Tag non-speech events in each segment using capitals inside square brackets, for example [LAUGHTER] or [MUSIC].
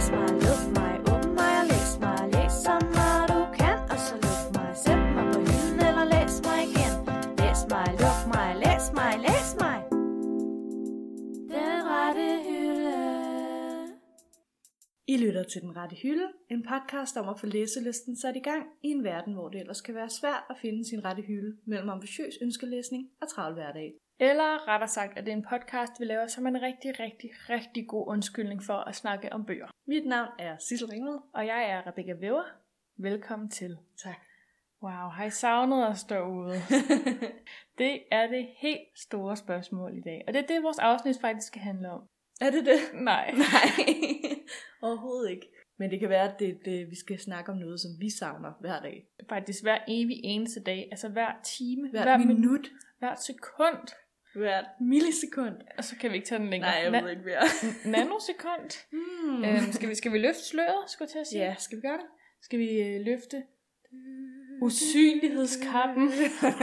læs mig, luk mig, åbn mig og læs mig, læs så meget du kan, og så luk mig, sæt mig på hylden eller læs mig igen. Læs mig, luk mig, læs mig, læs mig. Den rette hylde. I lytter til Den Rette Hylde, en podcast om at få læselisten sat i gang i en verden, hvor det ellers kan være svært at finde sin rette hylde mellem ambitiøs ønskelæsning og travl hverdag. Eller rettere sagt, at det er en podcast, vi laver som en rigtig, rigtig, rigtig god undskyldning for at snakke om bøger. Mit navn er Sissel Ringvad. Og jeg er Rebecca Væver. Velkommen til. Tak. Wow, har I savnet os derude? [LAUGHS] det er det helt store spørgsmål i dag. Og det er det, vores afsnit faktisk skal handle om. Er det det? Nej. [LAUGHS] Nej, overhovedet ikke. Men det kan være, at det, det, vi skal snakke om noget, som vi savner hver dag. Faktisk hver evig eneste dag. Altså hver time. Hver, hver minut. minut. Hver sekund. Hvert millisekund. Og så kan vi ikke tage den længere. Nej, jeg ved ikke mere. Nanosekund. Hmm. øhm, skal, vi, skal vi løfte sløret, skulle jeg til at sige? Ja, skal vi gøre det? Skal vi øh, løfte usynlighedskappen?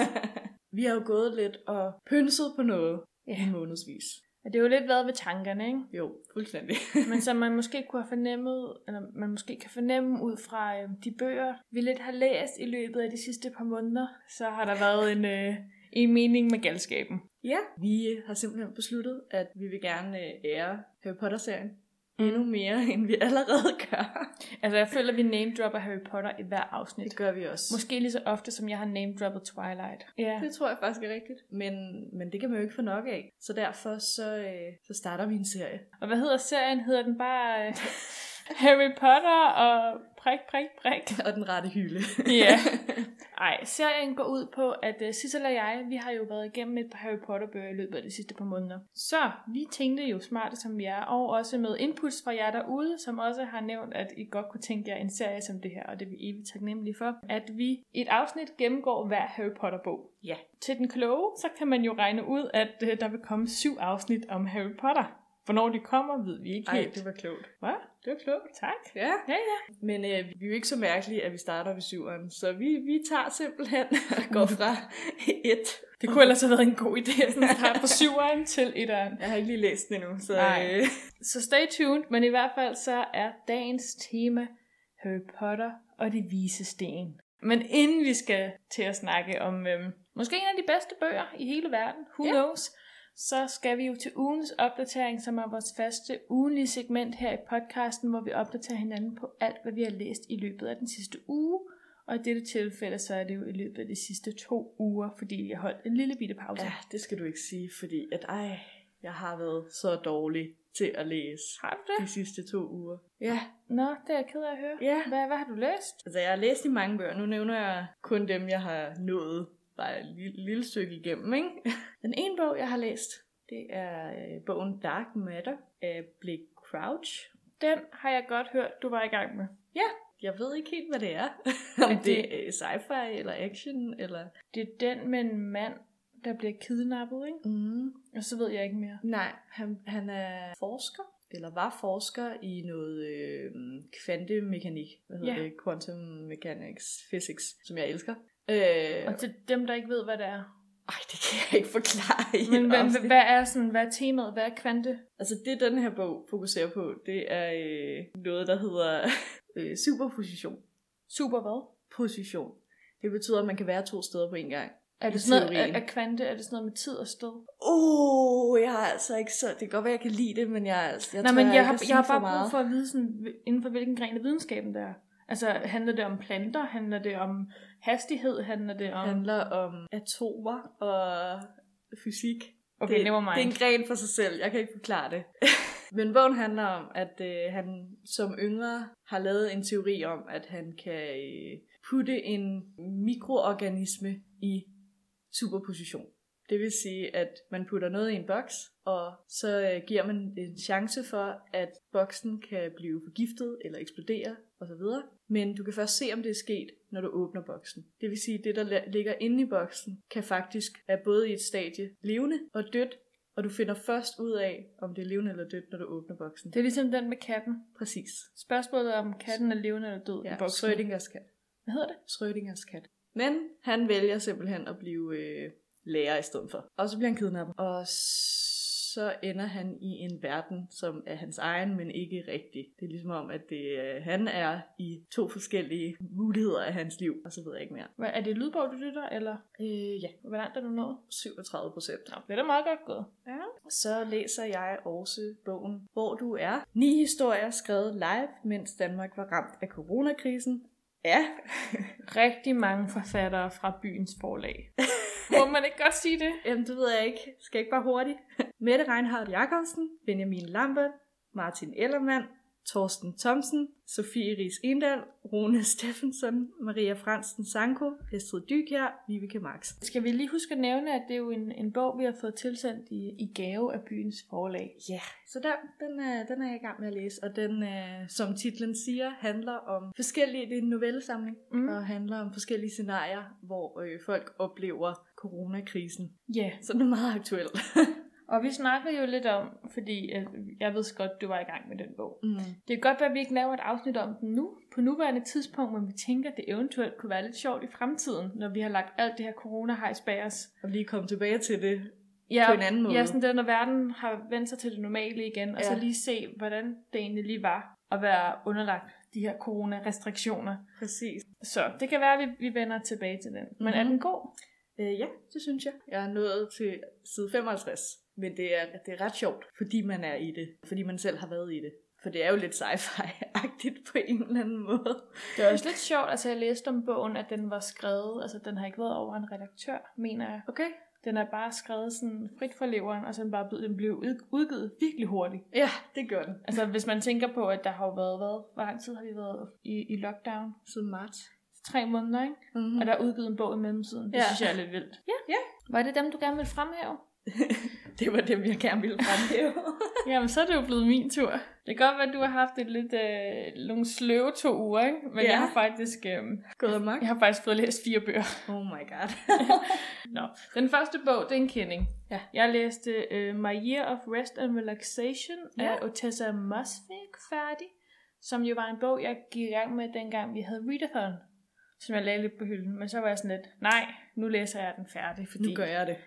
[LAUGHS] vi har jo gået lidt og pynset på noget Ja. i månedsvis. Ja, det er jo lidt været ved tankerne, ikke? Jo, fuldstændig. [LAUGHS] Men som man [LAUGHS] måske kunne have fornemmet, eller man måske kan fornemme ud fra øh, de bøger, vi lidt har læst i løbet af de sidste par måneder, så har der været en, øh, en mening med galskaben. Ja, vi har simpelthen besluttet, at vi vil gerne øh, ære Harry Potter-serien endnu mere, [LAUGHS] end vi allerede gør. Altså, jeg føler, at vi name-dropper Harry Potter i hver afsnit. Det gør vi også. Måske lige så ofte, som jeg har name-droppet Twilight. Ja. Det tror jeg faktisk er rigtigt. Men, men det kan man jo ikke få nok af. Så derfor så, øh, så starter vi en serie. Og hvad hedder serien? Hedder den bare øh, [LAUGHS] Harry Potter og prik, prik, prik? [LAUGHS] Og den rette hylde. Ja. [LAUGHS] Ej, serien går ud på, at uh, Sissel og jeg, vi har jo været igennem et par Harry Potter-bøger i løbet af de sidste par måneder. Så vi tænkte jo smarte som vi er, og også med inputs fra jer derude, som også har nævnt, at I godt kunne tænke jer en serie som det her, og det er vi evigt taknemmelige for, at vi i et afsnit gennemgår hver Harry Potter-bog. Ja. Til den kloge, så kan man jo regne ud, at uh, der vil komme syv afsnit om Harry Potter. Hvornår de kommer, ved vi ikke Ej, helt. det var klogt. Hvad? Det var klogt. Tak. Ja. Ja, ja. Men øh, vi er jo ikke så mærkelige, at vi starter ved syveren. Så vi, vi tager simpelthen og går [LAUGHS] fra et. Det kunne ellers have været en god idé, at starte fra syveren til etteren. Jeg har ikke lige læst den endnu, så... Nej. Øh, Så stay tuned, men i hvert fald så er dagens tema Harry Potter og de vise sten. Men inden vi skal til at snakke om øhm, måske en af de bedste bøger i hele verden, who Ja. knows, så skal vi jo til ugens opdatering, som er vores faste ugenlige segment her i podcasten, hvor vi opdaterer hinanden på alt, hvad vi har læst i løbet af den sidste uge. Og i dette tilfælde, så er det jo i løbet af de sidste to uger, fordi jeg holdt en lille bitte pause. ja, det skal du ikke sige, fordi at ej, jeg har været så dårlig til at læse Har du det? de sidste to uger. Ja, Nå, det er jeg ked af at høre. Ja. Hvad, hvad har du læst? altså jeg har læst i mange bøger. Nu nævner jeg kun dem, jeg har nået bare et lille, lille stykke igennem, ikke? [LAUGHS] Den ene bog, jeg har læst, det er øh, bogen Dark Matter af Blake Crouch. Den har jeg godt hørt, du var i gang med. Ja, jeg ved ikke helt, hvad det er. Om [LAUGHS] det, det- er sci-fi eller action, eller... Det er den med en mand, der bliver kidnappet, ikke? Mm. Og så ved jeg ikke mere. Nej, han, han er forsker, eller var forsker i noget øh, kvantemekanik. Hvad hedder Ja. det? Quantum mechanics, physics, som jeg elsker. Øh, Og til dem, der ikke ved, hvad det er. ej, det kan jeg ikke forklare i Men hvad, hvad, er sådan, hvad er temaet? Hvad er kvante? Altså det, den her bog fokuserer på, det er øh, noget, der hedder [LAUGHS] øh, superposition. Super hvad? Position. Det betyder, at man kan være to steder på en gang. Er det sådan noget, er, er kvante, er det sådan noget med tid og sted? Oh, jeg har altså ikke så... Det kan godt være, jeg kan lide det, men jeg, altså, jeg Nej, tror, men jeg, ikke har, jeg har bare brug for at vide, sådan, inden for hvilken gren af videnskaben det er. Altså, handler det om planter? Handler det om hastighed? handler det om... handler om atomer og fysik. Okay, det, never det er en mind. gren for sig selv. Jeg kan ikke forklare det. [LAUGHS] Men bogen handler om, at øh, han som yngre har lavet en teori om, at han kan øh, putte en mikroorganisme i superposition. Det vil sige, at man putter noget i en boks, og så øh, giver man en chance for, at boksen kan blive forgiftet eller eksplodere osv. Men du kan først se, om det er sket, når du åbner boksen. Det vil sige, at det, der ligger inde i boksen, kan faktisk være både i et stadie levende og dødt, og du finder først ud af, om det er levende eller dødt, når du åbner boksen. Det er ligesom den med katten. Præcis. Spørgsmålet er, om katten er levende eller død Ja, i boksen. Schrödingers kat. Hvad hedder det? Schrödingers kat. Men han vælger simpelthen at blive øh, lærer i stedet for. Og så bliver han kidnappet. Og så ender han i en verden, som er hans egen, men ikke rigtig. Det er ligesom om, at det, øh, han er i to forskellige muligheder af hans liv, og så ved jeg ikke mere. Hvad, er det lydbog, du lytter, eller Øh, ja, hvor langt er du nået? 37 procent. Nå, det er da meget godt gået. Ja. Så læser jeg også bogen Hvor du er. Ni historier skrevet live, mens Danmark var ramt af coronakrisen. Ja, Rigtig mange forfattere fra byens forlag. [LAUGHS] Må man ikke godt sige det? Jamen, det ved jeg ikke. Skal jeg ikke bare hurtigt? [LAUGHS] Mette Reinhardt Jacobsen, Benjamin Lambert, Martin Ellermann, Torsten Thomsen, Sofie Ries Endal, Rune Steffensen, Maria Fransen Sanko, Estrid Dykjær, Vibeke Max. Skal vi lige huske at nævne, at det er jo en, en bog, vi har fået tilsendt i, i gave af byens forlag. Ja, yeah. så der, den, er, den er jeg i gang med at læse, og den, er, som titlen siger, handler om forskellige, det er en novellesamling, mm. og handler om forskellige scenarier, hvor øh, folk oplever coronakrisen. Ja, yeah. Så den er meget aktuel. [LAUGHS] og vi snakkede jo lidt om, fordi øh, jeg ved godt, du var i gang med den bog. mm. Det kan godt være, at vi ikke laver et afsnit om den nu, på nuværende tidspunkt, men vi tænker, at det eventuelt kunne være lidt sjovt i fremtiden, når vi har lagt alt det her corona-hejs bag os. Og lige komme tilbage til det Ja, på en anden måde. Ja, sådan det, når verden har vendt sig til det normale igen, og Ja. så lige se, hvordan det egentlig lige var at være underlagt de her corona-restriktioner. Præcis. Så det kan være, at vi, vi vender tilbage til den. Men er Mhm. den god? Øh, ja, det synes jeg. Jeg er nået til side 55, men det er, det er ret sjovt, fordi man er i det. Fordi man selv har været i det. For det er jo lidt sci-fi-agtigt på en eller anden måde. Det er også lidt sjovt, altså jeg læste om bogen, at den var skrevet, altså den har ikke været over en redaktør, mener jeg. Okay. Den er bare skrevet sådan frit fra leveren, og så den bare den blev ud- udgivet virkelig hurtigt. Ja, det gør den. Altså hvis man tænker på, at der har jo været, hvad, hvor lang tid har vi været i, i lockdown? Siden marts. Tre måneder, ikke? Mm-hmm. Og der er udgivet en bog i mellemtiden. Det Ja. synes jeg er lidt vildt. Ja. Ja. Var det dem, du gerne ville fremhæve? [LAUGHS] det var dem, jeg gerne ville fremhæve. [LAUGHS] Jamen, så er det jo blevet min tur. Det kan godt være, at du har haft et lidt øh, nogle sløve to uger, ikke? Men Ja. jeg har faktisk... Øh, Gået amok. jeg har faktisk fået læst fire bøger. Oh my god. [LAUGHS] Nå, den første bog, det er en kending. Ja. Jeg læste uh, My Year of Rest and Relaxation Ja. af Otessa Mosvik færdig, som jo var en bog, jeg gik i gang med, dengang vi havde Readathon, som jeg lagde lidt på hylden. Men så var jeg sådan lidt, nej, nu læser jeg den færdig, fordi nu gør jeg det.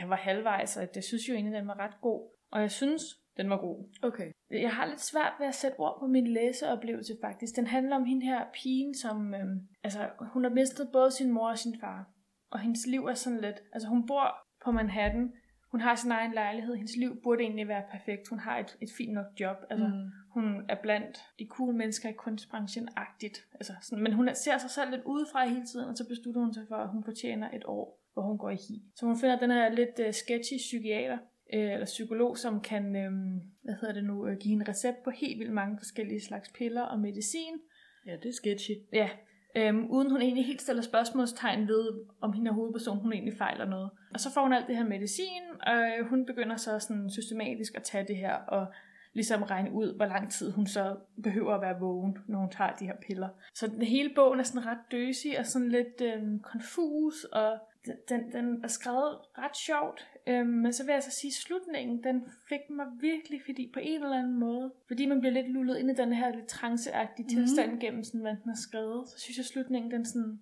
jeg var halvvejs, og det synes jo egentlig, den var ret god. Og jeg synes, den var god. Okay. Jeg har lidt svært ved at sætte ord på min læseoplevelse faktisk. Den handler om hende her pigen, som øhm, altså, hun har mistet både sin mor og sin far. Og hendes liv er sådan lidt, altså hun bor på Manhattan, hun har sin egen lejlighed, hendes liv burde egentlig være perfekt. Hun har et, et fint nok job, altså Mm. hun er blandt de cool mennesker i kunstbranchen-agtigt. Altså sådan, men hun ser sig selv lidt udefra hele tiden, og så beslutter hun sig for, at hun fortjener et år, hvor hun går i hi. Så hun finder den her lidt uh, sketchy psykiater, øh, eller psykolog, som kan, øh, hvad hedder det nu, øh, give en recept på helt vildt mange forskellige slags piller og medicin. Ja, det er sketchy. Ja, øhm, uden hun egentlig helt stiller spørgsmålstegn ved, om hende er hovedperson, hun egentlig fejler noget. Og så får hun alt det her medicin, og øh, hun begynder så sådan systematisk at tage det her, og ligesom regne ud, hvor lang tid hun så behøver at være vågen, når hun tager de her piller. Så den hele bogen er sådan ret døsig og sådan lidt øhm, konfus, og den, den, er skrevet ret sjovt. Øhm, men så vil jeg så sige, at slutningen, den fik mig virkelig, fordi på en eller anden måde, fordi man bliver lidt lullet ind i den her lidt tranceagtige Mhm. tilstand gennem sådan, hvad den har skrevet, så synes jeg, at slutningen, den sådan,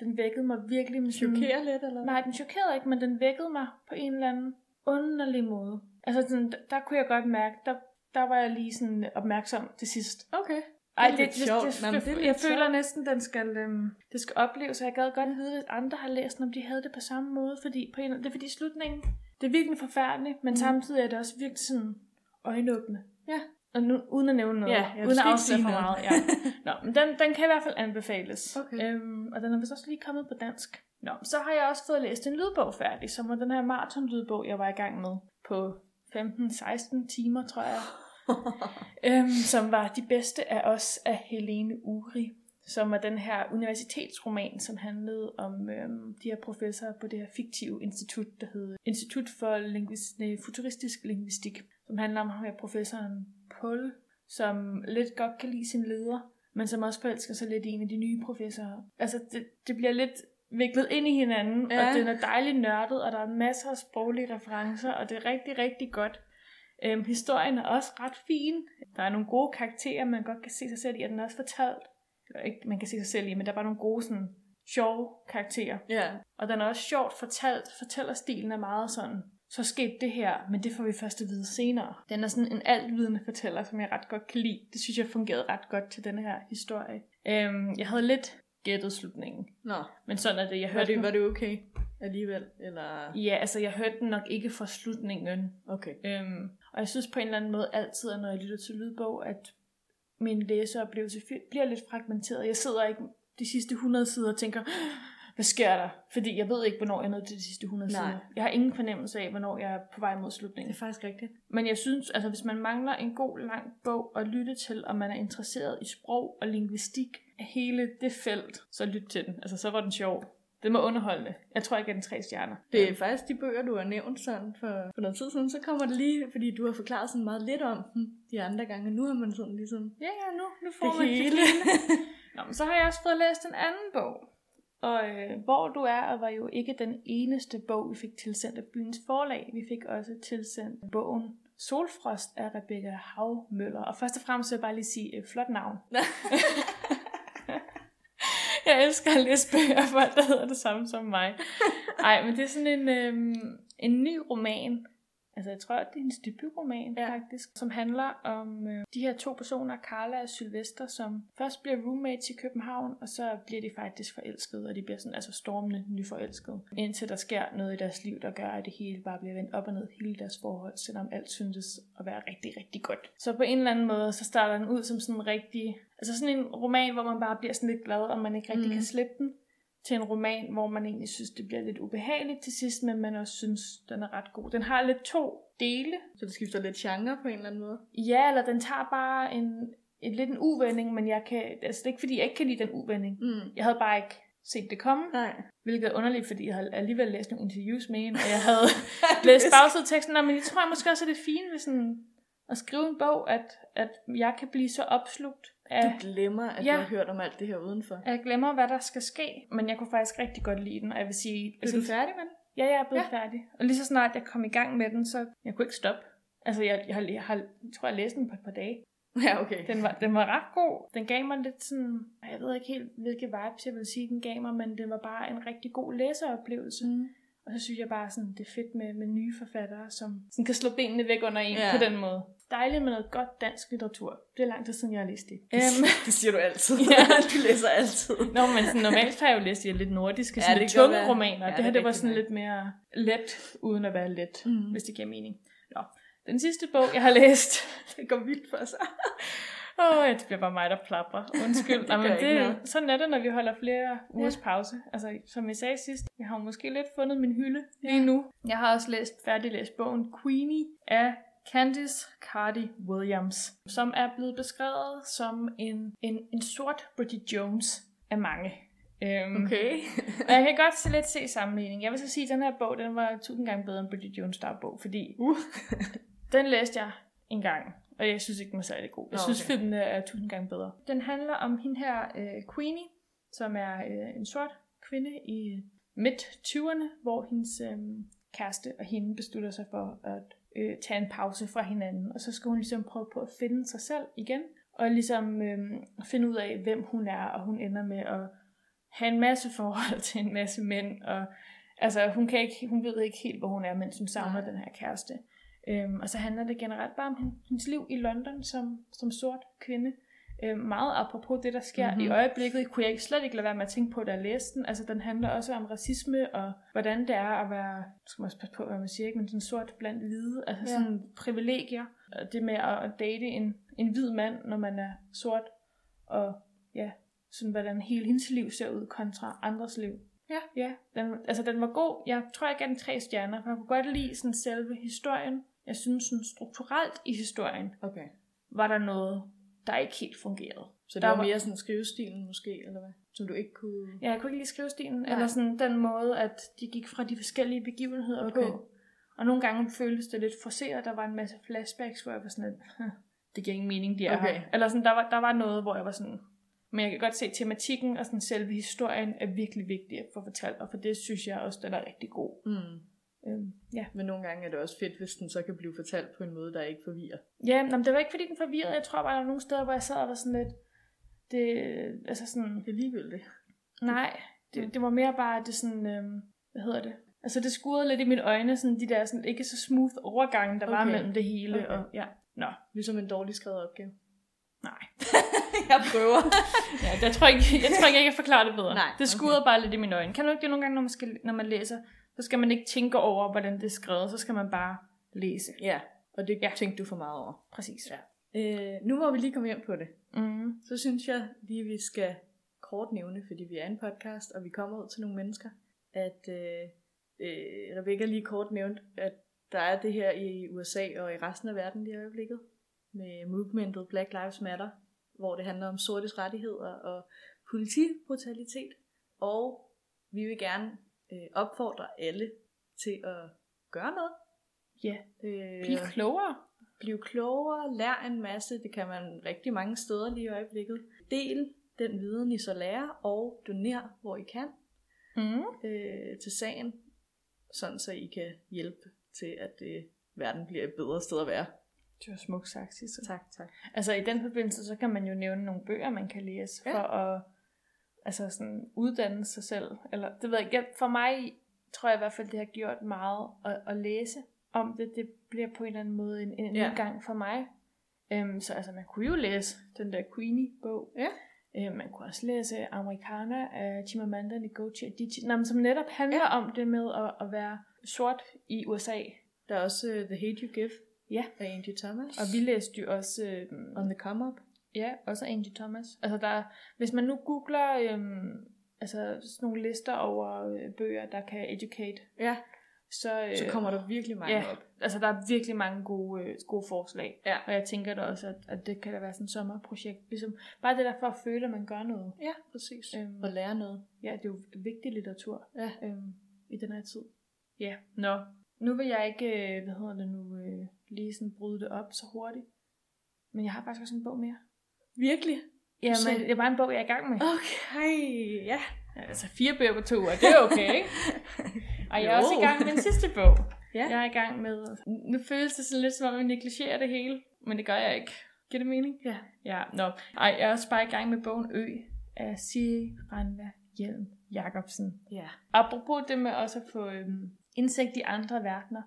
den vækkede mig virkelig med sådan... Chokerer lidt, eller Nej, den chokerede ikke, men den vækkede mig på en eller anden underlig måde. Altså, sådan, der, der kunne jeg godt mærke, der, der var jeg lige sådan opmærksom til sidst. Okay. Ej, det, det, det, det, det er jeg føler sjovt. næsten, den skal, øhm, det skal opleves, og jeg gad godt vide, hvis andre har læst den, om de havde det på samme måde, fordi på en, det er fordi slutningen, det er virkelig forfærdeligt, men Mm. samtidig er det også virkelig sådan øjenåbende. Ja. Og nu, uden at nævne noget, Ja, uden at afsløre sige for noget. meget. Ja. [LAUGHS] Nå, men den, den kan i hvert fald anbefales. Okay. Øhm, og den er vist også lige kommet på dansk. Nå, så har jeg også fået læst en lydbog færdig, som var den her maraton-lydbog, jeg var i gang med på 15-16 timer, tror jeg øhm, som var De bedste af os af Helene Uri, som er den her universitetsroman, som handlede om øhm, de her professorer på det her fiktive institut, der hedder Institut for Lingvis- nej, Futuristisk Lingvistik, som handler om ham her professoren Paul, som lidt godt kan lide sin leder, men som også forelsker sig lidt i en af de nye professorer. Altså, det, det bliver lidt viklet ind i hinanden. Ja. og den er dejligt nørdet, og der er masser af sproglige referencer, og det er rigtig, rigtig godt. Øhm, historien er også ret fin. Der er nogle gode karakterer, man godt kan se sig selv i, og den er også fortalt. Eller ikke, man kan se sig selv i, men der er bare nogle gode, sådan, sjove karakterer. Ja. Og den er også sjovt fortalt. Fortællerstilen er meget sådan så skete det her, men det får vi først at vide senere. Den er sådan en altvidende fortæller, som jeg ret godt kan lide. Det synes jeg fungerede ret godt til denne her historie. Øhm, jeg havde lidt gættet slutningen, Nå, men sådan er det. Jeg var hørte det, den, var det okay alligevel? Eller... Ja, altså jeg hørte den nok ikke fra slutningen. Okay. Øhm, og jeg synes på en eller anden måde altid, at når jeg lytter til lydbog, at min læseoplevelse bliver lidt fragmenteret. Jeg sidder ikke de sidste 100 sider og tænker, hvad sker der? Fordi jeg ved ikke, hvornår jeg nået til de sidste 100 Nej. sider. Jeg har ingen fornemmelse af, hvornår jeg er på vej mod Det slutningen. er faktisk rigtigt. Men jeg synes, altså hvis man mangler en god, lang bog at lytte til, og man er interesseret i sprog og linguistik af hele det felt, så lyt til den. Altså så var den sjov. Den var underholdende. Jeg tror, jeg gav den tre stjerner. Det er faktisk de bøger, du har nævnt sådan for, for noget tid siden, så kommer det lige, fordi du har forklaret sådan meget lidt om dem de andre gange. Nu har man sådan ligesom Ja, ja, nu, nu får det man hele. [LAUGHS] Nå, men så har jeg også fået læst en anden bog. Og øh, Hvor du er, og var jo ikke den eneste bog, vi fik tilsendt af byens forlag. Vi fik også tilsendt bogen Solfrost af Rebecca Havmøller. Og først og fremmest vil jeg bare lige sige et flot navn. [LAUGHS] jeg elsker at læse bøger folk, der hedder det samme som mig. [LAUGHS] Ej, men det er sådan en, øhm, en ny roman. Altså, jeg tror, det er hendes debutroman, ja. faktisk, som handler om øh, de her to personer, Carla og Sylvester, som først bliver roommates i København, og så bliver de faktisk forelskede, og de bliver sådan altså stormende nyforelskede. Indtil der sker noget i deres liv, der gør, at det hele bare bliver vendt op og ned, hele deres forhold, selvom alt syntes at være rigtig, rigtig godt. Så på en eller anden måde, så starter den ud som sådan en rigtig, altså sådan en roman, hvor man bare bliver sådan lidt glad, og man ikke rigtig mm. kan slippe den til en roman, hvor man egentlig synes, det bliver lidt ubehageligt til sidst, men man også synes, den er ret god. Den har lidt to dele. Så det skifter lidt genre på en eller anden måde. Ja, eller den tager bare en, en lidt en uvending, men jeg kan, altså det er ikke fordi, jeg ikke kan lide den uvending. Mm. Jeg havde bare ikke set det komme, Nej. hvilket er underligt, fordi jeg havde alligevel læst nogle interviews med hende, og jeg [LAUGHS] havde læst bagsideteksten, men jeg tror måske også, at det er fint ved sådan at skrive en bog, at, at jeg kan blive så opslugt af, Du glemmer, at Ja. du har hørt om alt det her udenfor. jeg glemmer, hvad der skal ske. Men jeg kunne faktisk rigtig godt lide den, og jeg vil sige... Er du færdig med den? Ja, jeg er blevet Ja. færdig. Og lige så snart jeg kom i gang med den, så jeg kunne ikke stoppe. Altså, jeg, jeg, har, jeg, har, jeg tror, jeg læste den på et par dage. [LAUGHS] Ja, okay. Den var, den var ret god. Den gav mig lidt sådan... Jeg ved ikke helt, hvilke vibes jeg vil sige, den gav mig, men den var bare en rigtig god læseoplevelse. Mm. Og så synes jeg bare, sådan, det er fedt med, med nye forfattere, som sådan kan slå benene væk under en Ja. ja. på den måde. Dejligt med noget godt dansk litteratur. Det er lang tid siden, jeg har læst det. Øhm, [LAUGHS] Det siger du altid. Ja. [LAUGHS] du læser altid. Nå, men sådan, normalt har jeg jo læst de lidt nordiske, Ja, sådan det lidt tunge være. romaner. Ja, Ja, det her, er det var sådan lidt mere let, uden at være let, mm. hvis det giver mening. Nå, den sidste bog, jeg har læst, [LAUGHS] Det går vildt for sig. Åh, oh, ja, det bliver bare mig, der plapper. Undskyld. [LAUGHS] Det Nå, men gør ikke noget. det, sådan er det, når vi holder flere ugers pause. Altså, som jeg sagde sidst, jeg har måske lidt fundet min hylde lige Ja. nu. Jeg har også læst, færdiglæst bogen Queenie af Candice Cardi Williams, som er blevet beskrevet som en, en, en sort Bridget Jones af mange. Øhm, Okay. [LAUGHS] og jeg kan godt se lidt se sammenligning. Jeg vil så sige, at den her bog, den var tusind gange bedre end Bridget Jones dagbog, fordi Uh. [LAUGHS] den læste jeg en gang, og jeg synes ikke, den var særlig god. Jeg Nå, synes, okay. filmen er tusind gange bedre. Den handler om hende her, øh, Queenie, som er øh, en sort kvinde i midt-20'erne, hvor hendes øh, kæreste og hende beslutter sig for at øh, tage en pause fra hinanden. Og så skal hun ligesom prøve på at finde sig selv igen, og ligesom øh, finde ud af, hvem hun er, og hun ender med at have en masse forhold [LAUGHS] til en masse mænd, og altså, hun, kan ikke, hun ved ikke helt, hvor hun er, mens hun savner Nej. den her kæreste. Øhm, og så handler det generelt bare om hen- hendes liv i London som, som sort kvinde. Øhm, meget apropos det, der sker Mhm. mm-hmm. i øjeblikket, kunne jeg ikke slet ikke lade være med at tænke på, da jeg læste den. Altså, den handler også om racisme, og hvordan det er at være, skal man også passe på, hvad man siger, ikke? men sådan sort blandt hvide, altså Ja. sådan privilegier. Og det med at at date en, en hvid mand, når man er sort, og ja, sådan hvordan hele hendes liv ser ud kontra andres liv. Ja. Ja, den, altså den var god. Jeg tror, jeg gav den tre stjerner, for jeg kunne godt lide sådan selve historien. Jeg synes sådan strukturelt i historien, Okay. var der noget, der ikke helt fungerede. Så det Der var, var- mere sådan skrivestilen måske, eller hvad? Som du ikke kunne... Ja, jeg kunne ikke lide skrivestilen, Nej. eller sådan den måde, at de gik fra de forskellige begivenheder Okay. på. Og nogle gange føltes det lidt forceret. Der var en masse flashbacks, hvor jeg var sådan lidt, "Huh, det giver ingen mening, de er Okay. her. Eller sådan, der var, der var noget, hvor jeg var sådan, men jeg kan godt se, at tematikken og sådan selve historien er virkelig vigtig at få fortalt, og for det synes jeg også, den er rigtig god. Mm. Øhm, ja. Men nogle gange er det også fedt, hvis den så kan blive fortalt på en måde, der ikke forvirrer. Ja, men det var ikke fordi den forvirrede. Jeg tror bare, der var nogle steder, hvor jeg sad og var sådan lidt... Det, altså sådan... Det er ligegyldigt. Nej, det, det var mere bare, det sådan... Øhm, hvad hedder det? Altså det skurede lidt i mine øjne, sådan de der sådan, ikke så smooth overgange, der okay. var mellem det hele. Okay. Og, ja. Nå, Ligesom en dårligt skrevet opgave. nej. [LAUGHS] jeg prøver. [LAUGHS] Ja, jeg tror ikke, jeg, tror ikke, jeg kan forklare det bedre. Nej, det skurede okay. bare lidt i mine øjne. Kan du ikke det nogle gange, når man, skal, når man læser, så skal man ikke tænke over, hvordan det er skrevet, så skal man bare læse. ja, og det Ja. tænkte du for meget over. Præcis. Ja. Øh, nu må vi lige komme hjem på det. Mm. Så synes jeg lige, vi skal kort nævne, fordi vi er en podcast, og vi kommer ud til nogle mennesker, at øh, øh, Rebecca lige kort nævnte, at der er det her i USA og i resten af verden lige i øjeblikket, med movementet Black Lives Matter, hvor det handler om sortes rettigheder og politibrutalitet. Og vi vil gerne øh, opfordre alle til at gøre noget. Ja. Øh, Bliv klogere. Bliv klogere, lær en masse, det kan man rigtig mange steder lige i øjeblikket. Del den viden, I så lærer, og doner, hvor I kan, Mm. øh, til sagen, sådan så I kan hjælpe til, at øh, verden bliver et bedre sted at være. Det var smukt sagt, Sissel. Tak, tak. Altså i den forbindelse, så kan man jo nævne nogle bøger, man kan læse, Ja. for at altså sådan, uddanne sig selv. Eller det ved jeg ikke. For mig tror jeg i hvert fald, det har gjort meget at, at læse om det. Det bliver på en eller anden måde en, en Ja. udgang for mig. Øhm, så altså, man kunne jo læse den der Queenie-bog. Ja. Øhm, man kunne også læse Americana af Chimamanda Ngozi Adichie, Nå, som netop handler Ja. om det med at, at være sort i USA. Der er også uh, The Hate You Give Ja. af Angie Thomas. Og vi læste jo også øhm, On the Come Up. Ja, også Angie Thomas. Altså der, hvis man nu googler øhm, altså sådan nogle lister over øh, bøger, der kan educate, Ja, så, øh, så kommer der virkelig mange ja, op. altså der er virkelig mange gode, øh, gode forslag. Ja. Og jeg tænker da også, at, at det kan da være sådan et sommerprojekt. Ligesom, bare det der for at føle, at man gør noget. Ja, præcis. Øhm. Og lære noget. Ja, det er jo vigtig litteratur Ja. øhm, i den her tid. Ja, nå. Nu vil jeg ikke, øh, hvad hedder det nu, øh, lige sådan bryde det op så hurtigt. Men jeg har faktisk også en bog mere. Virkelig? Ja, men det er bare en bog, jeg er i gang med. Okay, ja. Altså fire bøger på to uger, det er okay, ikke? Og jeg er også i gang med en sidste bog. Ja. Jeg er i gang med... Nu føles det sådan lidt som om, jeg negligerer det hele, men det gør jeg ikke. Giver det mening? Ja. Ja, nå. Ej, jeg er også bare i gang med bogen Ø af Siri Ranva Hjelm Jacobsen. Ja. Apropos det med også at få øhm, indsigt i andre verdener.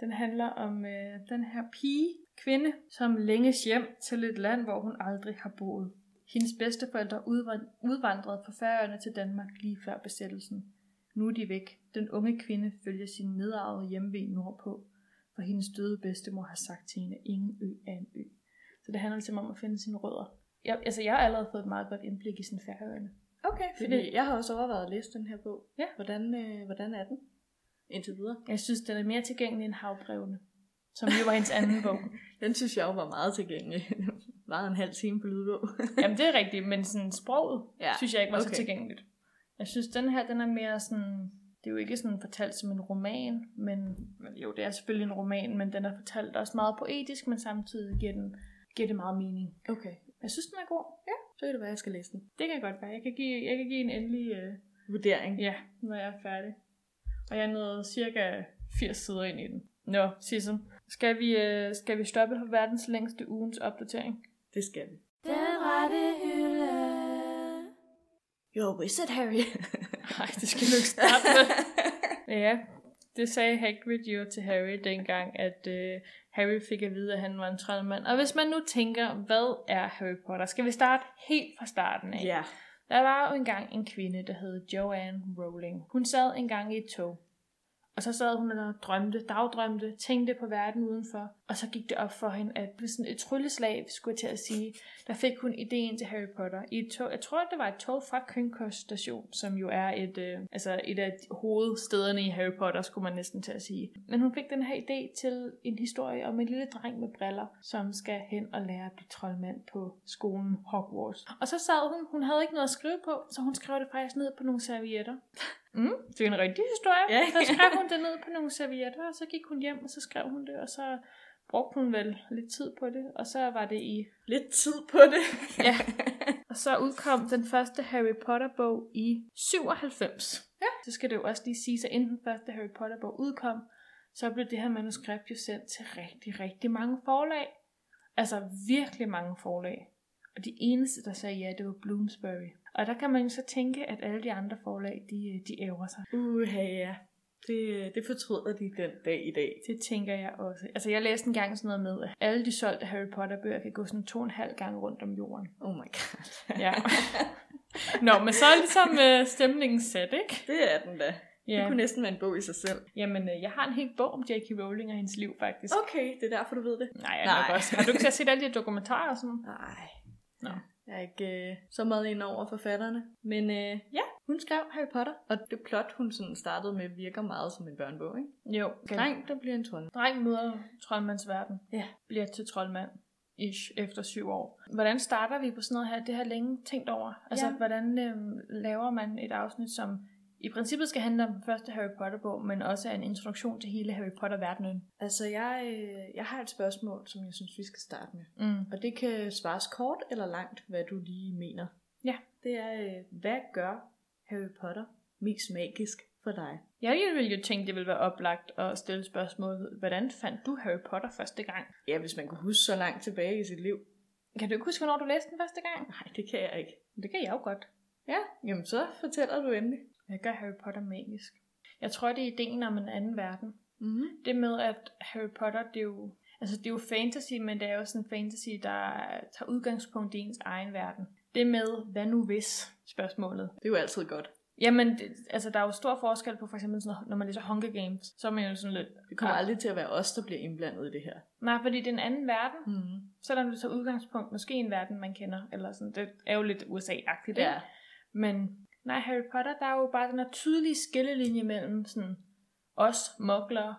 Den handler om øh, den her pige, kvinde, som længes hjem til et land, hvor hun aldrig har boet. Hendes bedsteforældre udvand- udvandrede fra Færøerne til Danmark lige før besættelsen. Nu er de væk. Den unge kvinde følger sin nedarvede hjemve nordpå, for hendes døde bedstemor har sagt til hende, at ingen ø er en ø. Så det handler ligesom om at finde sine rødder. Jeg, altså, jeg har allerede fået et meget godt indblik i sin Færøerne. Okay, fordi Fordi- jeg har også overvejet at læse den her bog. Ja. Hvordan, øh, hvordan er den? Indtil videre. Jeg synes, den er mere tilgængelig end havbrevene, som jo var hendes anden bog. [LAUGHS] Den synes jeg jo var meget tilgængelig. [LAUGHS] Var en halv time på lydbog. [LAUGHS] Jamen, det er rigtigt, men sådan sproget Ja, synes jeg ikke var okay. så tilgængeligt. Jeg synes, den her, den er mere sådan... Det er jo ikke sådan fortalt som en roman, men men jo, det er selvfølgelig en roman, men den er fortalt også meget poetisk, men samtidig giver, den, giver det meget mening. Okay. Jeg synes, den er god. Ja, Så kan det være, jeg skal læse den. det kan godt være. Jeg kan give, jeg kan give en endelig... Øh, Vurdering. ja, når jeg er færdig. Og jeg er nået cirka 80 sider ind i den. Nå, Sissel. Skal vi, øh, skal vi stoppe på verdens længste ugens opdatering? Det skal vi. Den rette hylde. You're a wizard, Harry. [LAUGHS] Nej, det skal du ikke starte med. [LAUGHS] ja, det sagde Hagrid jo til Harry dengang, at øh, Harry fik at vide, at han var en troldmand. Og hvis man nu tænker, hvad er Harry Potter? Skal vi starte helt fra starten af? ja. Der var jo engang en kvinde, der hed Joanne Rowling. Hun sad engang i et tog. Og så sad hun og drømte, dagdrømte, tænkte på verden udenfor. Og så gik det op for hende, at ved sådan et trylleslag, skulle jeg til at sige, der fik hun ideen til Harry Potter. I et tog, jeg tror, det var et tog fra Kynkos station, som jo er et, øh, altså et af de hovedstederne i Harry Potter, skulle man næsten til at sige. Men hun fik den her idé til en historie om en lille dreng med briller, som skal hen og lære at blive troldmand på skolen Hogwarts. Og så sad hun, hun havde ikke noget at skrive på, så hun skrev det faktisk ned på nogle servietter. Mm, det er en rigtig historie. Ja. Så skrev hun det ned på nogle servietter, og så gik hun hjem, og så skrev hun det, og så brugte hun vel lidt tid på det, og så var det i... Lidt tid på det. [LAUGHS] Ja. Og så udkom den første Harry Potter-bog i 97. Ja. Så skal det jo også lige sige, at inden den første Harry Potter-bog udkom, så blev det her manuskript jo sendt til rigtig, rigtig mange forlag. Altså virkelig mange forlag. Og de eneste, der sagde ja, det var Bloomsbury. Og der kan man jo så tænke, at alle de andre forlag, de, de æver sig. Uha, ja. Det, det fortryder de den dag i dag. Det tænker jeg også. Altså, jeg læste engang sådan noget med, at alle de solgte Harry Potter-bøger kan gå sådan to og en halv gang rundt om jorden. Oh my god. [LAUGHS] Ja. Nå, men så er ligesom uh, stemningen sat, ikke? Det er den da. Det Ja. kunne næsten være en bog i sig selv. Jamen, øh, jeg har en hel bog om J.K. Rowling og hendes liv, faktisk. Okay, det er derfor, du ved det. Nej, jeg Nej. nok også. Har du ikke set alle de dokumentarer og sådan? Nej. Nå. Jeg er ikke øh, så meget ind over forfatterne. Men øh, ja, hun skrev Harry Potter. Og det plot, hun sådan startede med, virker meget som en børnebog, ikke? Jo. Dreng, der bliver en trold. Dreng møder troldmandsverden. Ja. Bliver til troldmand. Ish, efter syv år. Hvordan starter vi på sådan noget her? Det har jeg længe tænkt over. Altså, Ja. hvordan øhm, laver man et afsnit, som i princippet skal handle om den første Harry Potter-bog, men også en introduktion til hele Harry Potter-verdenen. Altså, jeg, øh, jeg har et spørgsmål, som jeg synes, vi skal starte med. Mm. Og det kan svares kort eller langt, hvad du lige mener. Ja. Det er, øh, hvad gør Harry Potter mest magisk for dig? Jeg ville jo tænke, det ville være oplagt at stille spørgsmålet, hvordan fandt du Harry Potter første gang? Ja, hvis man kunne huske så langt tilbage i sit liv. Kan du ikke huske, hvornår du læste den første gang? Nej, det kan jeg ikke. Det kan jeg jo godt. Ja, jamen så fortæller du endelig. Hvad gør Harry Potter magisk? Jeg tror, det er ideen om en anden verden. Mm-hmm. Det med, at Harry Potter, det er jo, altså det er jo fantasy, men det er jo sådan en fantasy, der tager udgangspunkt i ens egen verden. Det med, hvad nu hvis, spørgsmålet. Det er jo altid godt. Jamen, det, altså der er jo stor forskel på for eksempel, sådan, når man læser Hunger Games, så er man jo sådan lidt... Det kommer Ah. aldrig til at være os, der bliver indblandet i det her. Nej, fordi det er en anden verden, Mm-hmm. selvom det tager udgangspunkt måske i en verden, man kender, eller sådan, det er jo lidt USA-agtigt, ikke? Ja. Men nej, Harry Potter, der er jo bare den her tydelige skillelinje mellem sådan os, muggler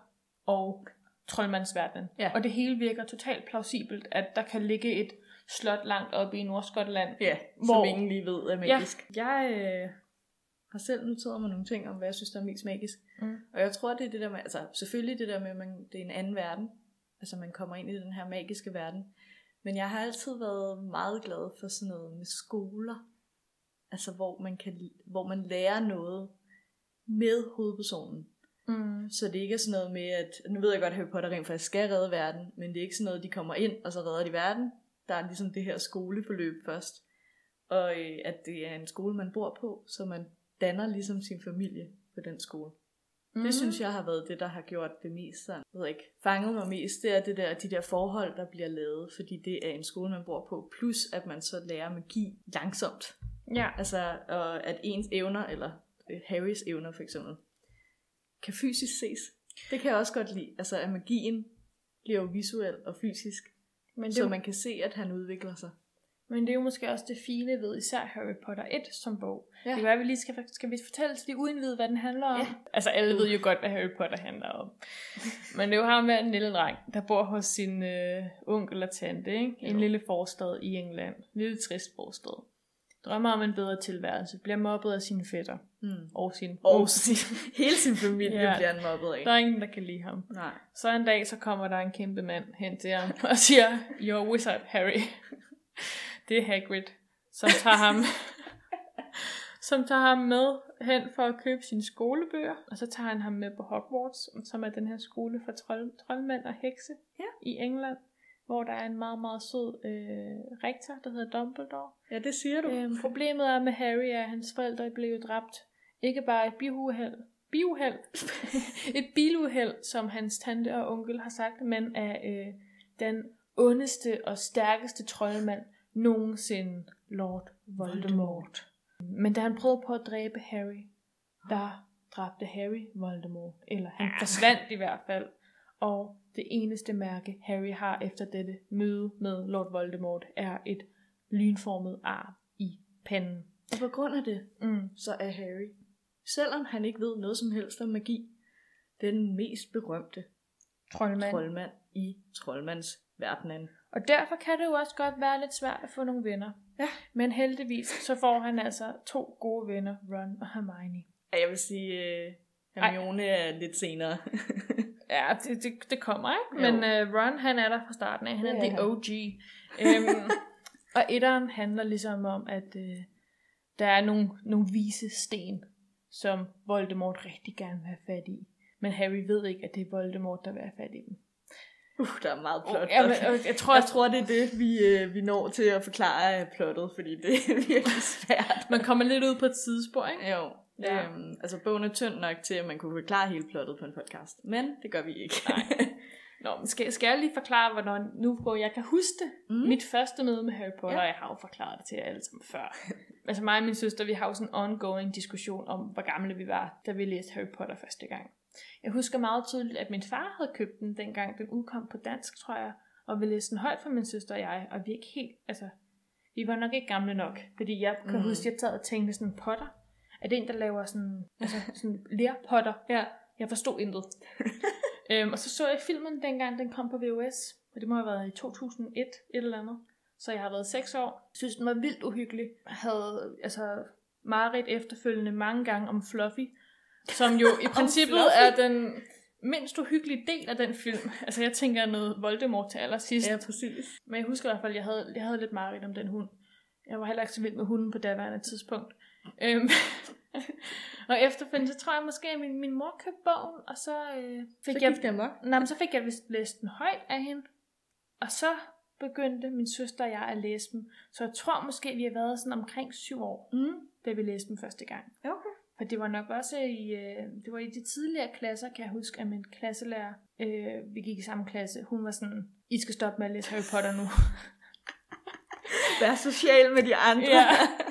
og troldmandsverdenen. Ja. Og det hele virker totalt plausibelt, at der kan ligge et slot langt oppe i Nordskotland. Ja, som Hvor- ingen lige ved er magisk. Ja. Jeg øh, har selv noteret mig nogle ting om, hvad jeg synes, der er mest magisk. Mm. Og jeg tror, det er det der med, altså selvfølgelig det der med, at man, det er en anden verden. Altså man kommer ind i den her magiske verden. Men jeg har altid været meget glad for sådan noget med skoler. Altså hvor man, kan, hvor man lærer noget med hovedpersonen. Mm. Så det ikke er sådan noget med, at nu ved jeg godt, at Harry Potter rent faktisk skal redde verden, men det er ikke sådan noget, de kommer ind, og så redder de verden. Der er ligesom det her skoleforløb først. Og øh, at det er en skole, man bor på, så man danner ligesom sin familie på den skole. Mm. Det synes jeg har været det, der har gjort det mest sådan, ved ikke, fanget mig mest, det er det der, de der forhold, der bliver lavet, fordi det er en skole, man bor på, plus at man så lærer magi langsomt. Ja. Altså, og at ens evner, eller øh, Harrys evner for eksempel, kan fysisk ses. Det kan jeg også godt lide. Altså, at magien bliver jo visuel og fysisk, Men det, så jo, man kan se, at han udvikler sig. men det er jo måske også det fine ved især Harry Potter 1 som bog. Ja. Det kan være, vi lige skal, skal vi fortælle til de uindvidede, hvad den handler om. Ja. Altså alle ved jo godt, hvad Harry Potter handler om. [LAUGHS] Men det er jo ham med en lille dreng, der bor hos sin øh, onkel og tante, ikke? En Jo. lille forstad i England. En lille trist forstad. Drømmer om en bedre tilværelse. Bliver mobbet af sine fætter. Mm. Og sin Og sin, [LAUGHS] hele sin familie Ja. bliver han mobbet af. Der er ingen, der kan lide ham. Nej. Så en dag, så kommer der en kæmpe mand hen til ham og siger, You're wizard, Harry. [LAUGHS] Det er Hagrid, som tager ham, [LAUGHS] som tager ham med hen for at købe sine skolebøger. Og så tager han ham med på Hogwarts, som er den her skole for trold, troldmænd og hekse Ja. i England. Hvor der er en meget, meget sød øh, rektor, der hedder Dumbledore. Ja, det siger du. Øhm, problemet er med Harry, er, at hans forældre blev dræbt. Ikke bare et biluheld, biuheld, [LAUGHS] et biluheld, som hans tante og onkel har sagt, men af øh, den ondeste og stærkeste troldmand nogensinde, Lord Voldemort. Voldemort. Men da han prøvede på at dræbe Harry, der dræbte Harry Voldemort. Eller han forsvandt i hvert fald. Og det eneste mærke, Harry har efter dette møde med Lord Voldemort, er et lynformet ar i panden. Og på grund af det, Mm. så er Harry, selvom han ikke ved noget som helst om magi, den mest berømte Troldmand. troldmand i troldmands verdenen. Og derfor kan det jo også godt være lidt svært at få nogle venner. Ja. Men heldigvis, så får han altså to gode venner, Ron og Hermione. Ja, jeg vil sige, uh, Hermione er lidt senere. [LAUGHS] Ja, det, det, det kommer, ikke? Jo. Men uh, Ron, han er der fra starten af. Han er Det er the. OG. [LAUGHS] øhm, og etteren handler ligesom om, at uh, der er nogle, nogle vise sten, som Voldemort rigtig gerne vil have fat i. Men Harry ved ikke, at det er Voldemort, der vil have fat i dem. uh, der er meget plot. ja, men, og jeg tror, jeg tror, det er det, vi, øh, vi når til at forklare plottet, fordi det er virkelig svært. man kommer lidt ud på et sidespor, ikke? Jo. Ja. Øhm, altså, bogen er tynd nok til, at man kunne forklare hele plottet på en podcast. Men det gør vi ikke. Nej. [LAUGHS] Nå, men skal, skal jeg lige forklare, hvornår nu hvor jeg kan huske det? Mm. Mit første møde med Harry Potter, Ja. jeg har jo forklaret det til jer alle sammen før. [LAUGHS] altså mig og min søster, vi har jo sådan en ongoing diskussion om, hvor gamle vi var, da vi læste Harry Potter første gang. Jeg husker meget tydeligt, at min far havde købt den, dengang den udkom på dansk, tror jeg, og vi læste den højt for min søster og jeg, og vi ikke helt, altså, vi var nok ikke gamle nok, fordi jeg kan mm. huske, at jeg sad og tænkte sådan, Potter? Er det en, der laver sådan, altså sådan lærpotter? Ja. Jeg forstod intet. [LAUGHS] øhm, og så så jeg filmen dengang, den kom på VHS. Og det må have været i 2001, et eller andet. Så jeg har været 6 år. Synes, den var vildt uhyggelig. Jeg havde altså mareridt efterfølgende mange gange om Fluffy. Som jo i [LAUGHS] princippet er den mindst uhyggelige del af den film. Altså jeg tænker noget Voldemort til allersidst. Ja, præcis. Men jeg husker i hvert fald, at jeg havde, jeg havde lidt mareridt om den hund. Jeg var heller ikke så vild med hunden på daværende tidspunkt. Øhm, [LAUGHS] og efterfølgende, så tror jeg måske, at min, min mor købte bogen, og så øh, fik Så jeg... amok. Nej, men så fik jeg vist læst den højt af hende. Og så begyndte min søster og jeg at læse dem. Så jeg tror måske, vi har været sådan omkring syv år, Mm. da vi læste dem første gang. Okay. For det var nok også i, øh, det var i de tidligere klasser, kan jeg huske, at min klasselærer, øh, vi gik i samme klasse, hun var sådan, I skal stoppe med at læse Harry Potter nu. Vær social med de andre. Ja. [LAUGHS]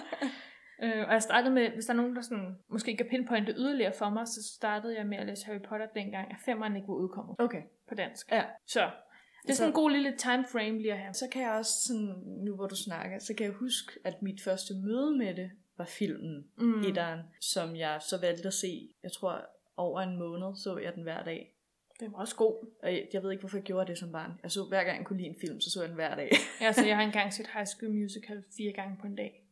øh, og jeg startede med, hvis der er nogen, der sådan, måske kan pinpointe yderligere for mig, så startede jeg med at læse Harry Potter dengang, at femmeren ikke var udkommet Okay. på dansk. Ja. Så det er sådan en god lille time frame lige have. Så kan jeg også sådan, nu hvor du snakker, så kan jeg huske, at mit første møde med det var filmen, Mm. mm. etteren, som jeg så valgte at se, jeg tror over en måned så jeg den hver dag. Den var også god. Og jeg, jeg ved ikke, hvorfor jeg gjorde det som barn. Jeg så hver gang jeg kunne lide en film, så så jeg den hver dag. Ja, så jeg har [LAUGHS] engang set High School Musical fire gange på en dag.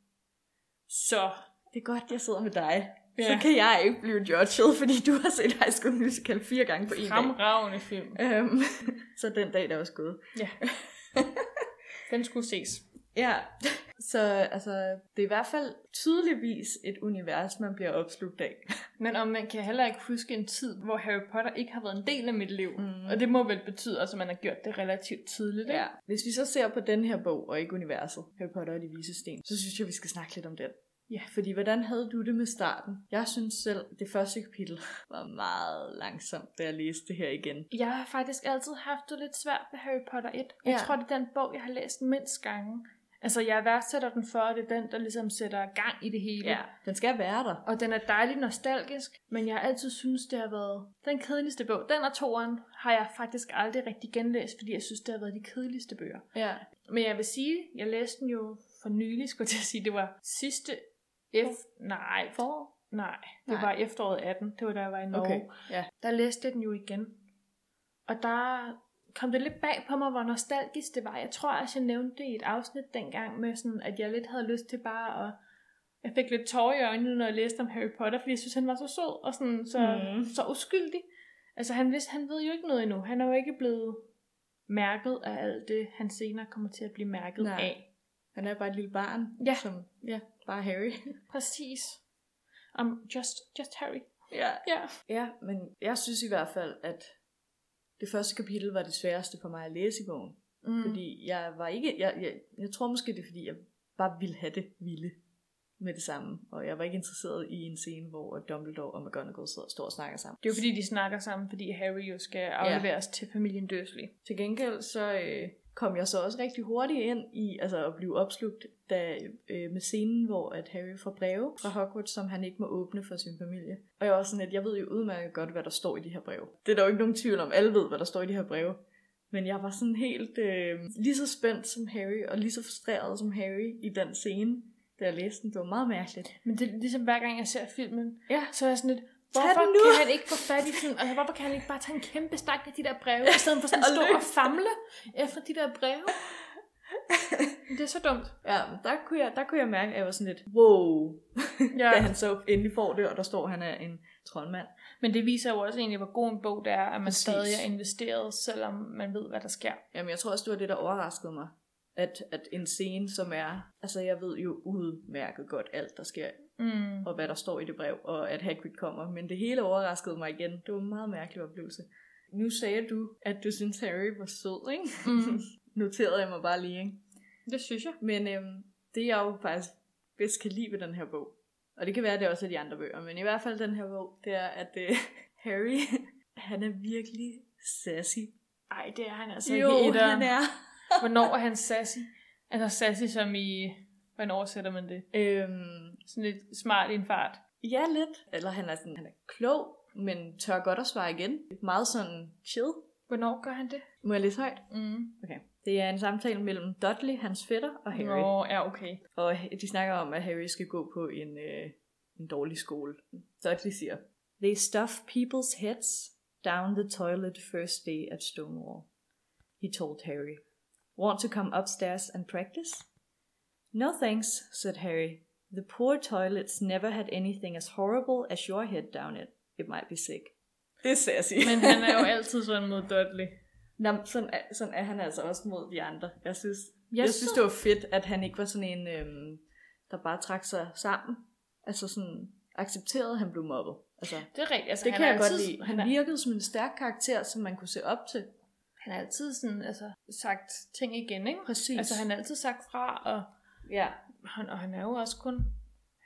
Så Det er godt, jeg sidder med dig. Ja. Så kan jeg ikke blive judged, fordi du har set High School Musical fire gange på en dag. fremragende film. Øhm, [LAUGHS] så den dag, der var gået. Ja. [LAUGHS] Den skulle ses. Ja, [LAUGHS] så altså, det er i hvert fald tydeligvis et univers, man bliver opslugt af. [LAUGHS] Men om man kan heller ikke huske en tid, hvor Harry Potter ikke har været en del af mit liv. Mm. Og det må vel betyde også, at man har gjort det relativt tidligt. Ja. Hvis vi så ser på den her bog, og ikke universet, Harry Potter og de vise sten, så synes jeg, vi skal snakke lidt om den. Ja. Fordi hvordan havde du det med starten? Jeg synes selv, det første kapitel [LAUGHS] var meget langsomt, da jeg læste det her igen. Jeg har faktisk altid haft det lidt svært ved Harry Potter 1. Jeg Ja. tror, det er den bog, jeg har læst mindst gange. Altså, jeg værdsætter den for, at det er den, der ligesom sætter gang i det hele. Ja, den skal være der. Og den er dejligt nostalgisk, men jeg har altid synes det har været den kedeligste bog. Den og toeren har jeg faktisk aldrig rigtig genlæst, fordi jeg synes, det har været de kedeligste bøger. Ja. Men jeg vil sige, jeg læste den jo for nylig, skulle jeg til at sige, det var sidste F... Nej, For? nej, det Nej. var efteråret 18, det var da jeg var i Norge. Okay, ja. Der læste jeg den jo igen. Og der kom det lidt bag på mig, hvor nostalgisk det var. Jeg tror også, jeg nævnte det i et afsnit dengang, med sådan, at jeg lidt havde lyst til bare at... Jeg fik lidt tårer i øjnene, når jeg læste om Harry Potter, fordi jeg synes, han var så sød og sådan, så, mm. så uskyldig. Altså, han, vidste, han ved jo ikke noget endnu. Han er jo ikke blevet mærket af alt det, han senere kommer til at blive mærket Nej. af. Han er bare et lille barn. Ja. Som, ja, bare Harry. [LAUGHS] Præcis. Um, just, just Harry. ja. Ja. Ja, men jeg synes i hvert fald, at det første kapitel var det sværeste for mig at læse i bogen. Mm. Fordi jeg var ikke... Jeg, jeg, jeg tror måske, det er fordi, jeg bare ville have det vilde med det samme. Og jeg var ikke interesseret i en scene, hvor Dumbledore og McGonagall sidder og står og snakker sammen. Det er jo fordi, de snakker sammen, fordi Harry jo skal afleveres ja. til familien Dursley. Til gengæld så øh, kom jeg så også rigtig hurtigt ind i altså at blive opslugt da, øh, med scenen, hvor at Harry får breve fra Hogwarts, som han ikke må åbne for sin familie. Og jeg var sådan, at jeg ved jo udmærket godt, hvad der står i de her breve. Det er der jo ikke nogen tvivl om. Alle ved, hvad der står i de her breve. Men jeg var sådan helt øh, lige så spændt som Harry, og lige så frustreret som Harry i den scene, da jeg læste den. Det var meget mærkeligt. Men det er ligesom hver gang jeg ser filmen, Ja. så er jeg sådan lidt, hvorfor den nu! kan han ikke få fat i sådan, altså hvorfor kan han ikke bare tage en kæmpe stak af de der breve, i stedet for sådan [LAUGHS] at stå og famle efter de der breve? Det er så dumt. Ja, der kunne jeg, der kunne jeg mærke, at jeg var sådan lidt, wow, Ja. da han så endelig får det, og der står, at han er en troldmand. Men det viser jo også egentlig, hvor god en bog det er, at man Præcis. stadig er investeret, selvom man ved, hvad der sker. Jamen, jeg tror også, det var det, der overraskede mig. At, at en scene, som er... Altså, jeg ved jo udmærket godt alt, der sker, Mm. og hvad der står i det brev, og at Hagrid kommer. Men det hele overraskede mig igen. Det var en meget mærkelig oplevelse. Nu sagde du, at du synes Harry var sød, ikke? Mm. [LAUGHS] Noterede jeg mig bare lige, ikke? Det synes jeg. Men øhm, det, jeg jo faktisk bedst kan lide ved den her bog, Og det kan være, at det også er de andre bøger, men i hvert fald den her bog, det er, at uh, [LAUGHS] Harry, han er virkelig sassy. Ej, det er han altså jo, ikke etteren. han er. Hvornår er han sassy? Altså sassy som i... Hvordan oversætter man det? Øhm, Sådan lidt smart i en fart. ja, lidt. Eller han er, sådan, han er klog, men tør godt at svare igen. Meget sådan chill. Hvornår gør han det? Må jeg læse højt? Mm. Okay. Det er en samtale mellem Dudley, hans fætter, og Harry. Nå, ja, okay. Og de snakker om, at Harry skal gå på en, øh, en dårlig skole. Dudley siger, They stuff people's heads down the toilet first day at Stonewall. He told Harry. Want to come upstairs and practice? No thanks, said Harry. The poor toilets never had anything as horrible as your head down it. It might be sick. Det er sassy. [LAUGHS] Men han er jo altid sådan mod Dudley. Nå, sådan, er, sådan er han altså også mod de andre. Jeg synes, jeg, Jeg jeg så- synes det var fedt, at han ikke var sådan en, øhm, der bare trak sig sammen. Altså sådan accepterede, at han blev mobbet. Altså, Det er rigtigt. Altså, det han kan jeg godt altid, lide. Han Han er, virkede som en stærk karakter, som man kunne se op til. Han er altid sådan, altså, sagt ting igen, ikke? Præcis. Altså, han har altid sagt fra, og Ja. han, og han er jo også kun...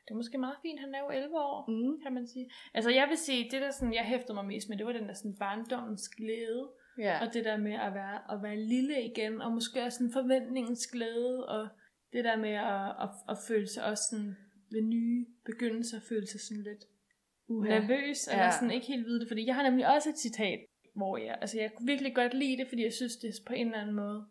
Det er måske meget fint, han er jo 11 år, Mm. kan man sige. Altså, jeg vil sige, det der sådan, jeg hæftede mig mest med, det var den der sådan barndommens glæde. Ja. Og det der med at være, at være lille igen, og måske også sådan forventningens glæde, og det der med at, at, at føle sig også sådan ved nye begyndelser, føle sig sådan lidt Uha. nervøs, eller Ja. sådan ikke helt vide det, fordi jeg har nemlig også et citat, hvor jeg, altså jeg kunne virkelig godt lide det, fordi jeg synes, det på en eller anden måde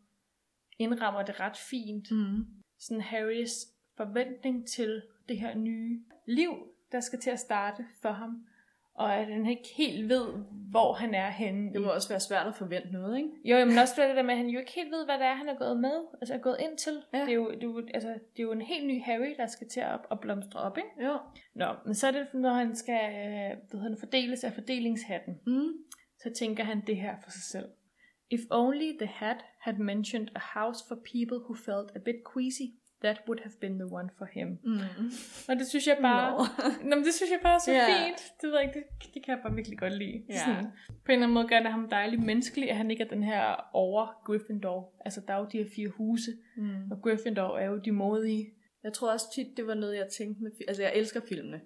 indrammer det ret fint. Mm. Sådan Harrys forventning til det her nye liv, der skal til at starte for ham, og at han ikke helt ved, hvor han er henne. Det må også være svært at forvente noget, ikke? jo, men også det der med, at han jo ikke helt ved, hvad det er, han er gået med, altså er gået ind til. Ja. Det, er jo, det, er jo, altså, det er jo en helt ny Harry, der skal til at, at blomstre op, ikke? Jo. Nå, men så er det, når han skal øh, hvad hedder det, fordeles af fordelingshatten, Mm. Så tænker han det her for sig selv. If only the hat had mentioned a house for people who felt a bit queasy, that would have been the one for him. Mm. Og det synes jeg bare, Nå. [LAUGHS] Nå, men det synes jeg bare er så Ja. fint. Det, ved jeg det, det kan jeg bare virkelig godt lide. Ja. Sådan, på en eller anden måde gør det ham dejligt menneskelig, at han ikke er den her over Gryffindor. Altså, der er jo de her fire huse, Mm. og Gryffindor er jo de modige. Jeg tror også tit, det var noget, jeg tænkte med... Altså, jeg elsker filmene.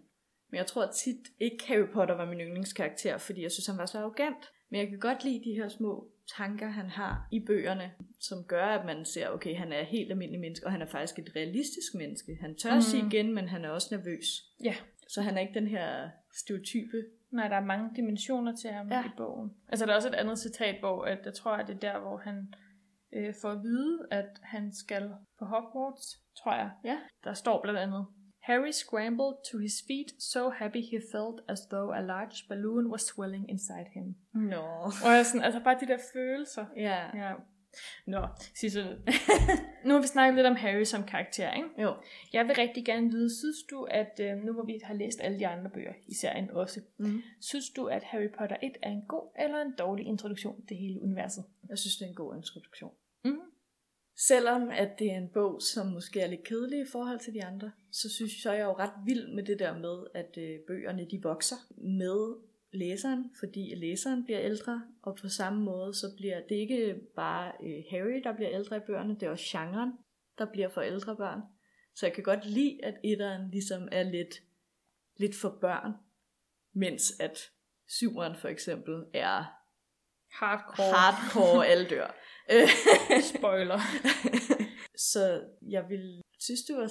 Men jeg tror tit ikke, Harry Potter var min yndlingskarakter, fordi jeg synes, han var så arrogant. Men jeg kan godt lide de her små tanker, han har i bøgerne, som gør, at man ser, okay, han er helt almindelig menneske, og han er faktisk et realistisk menneske. Han tør mm. sige igen, men han er også nervøs. Ja. Så han er ikke den her stereotype. Nej, der er mange dimensioner til ham ja. i bogen. Altså, der er også et andet citat, hvor at jeg tror, at det er der, hvor han øh, får at vide, at han skal på Hogwarts, tror jeg. Ja. Der står blandt andet, Harry scrambled to his feet, so happy he felt as though a large balloon was swelling inside him. Nå. Og jeg sådan, altså bare de der følelser. Ja. Ja. Nå, Sissel. [LAUGHS] nu har vi snakket lidt om Harry som karakter, ikke? Jo. Jeg vil rigtig gerne vide, synes du, at øh, nu hvor vi har læst alle de andre bøger i serien også, Mm. synes du, at Harry Potter 1 er en god eller en dårlig introduktion til hele universet? Jeg synes, det er en god introduktion. Mm. Selvom at det er en bog, som måske er lidt kedelig i forhold til de andre, så synes jeg, så er jeg jo ret vild med det der med, at øh, bøgerne de vokser med læseren, fordi læseren bliver ældre, og på samme måde så bliver det ikke bare øh, Harry, der bliver ældre i bøgerne, det er også genren, der bliver for ældre børn. Så jeg kan godt lide, at etteren ligesom er lidt, lidt for børn, mens at syveren for eksempel er Hardcore. hardcore [LAUGHS] alle dør. Spoiler. [LAUGHS] så jeg vil synes, det var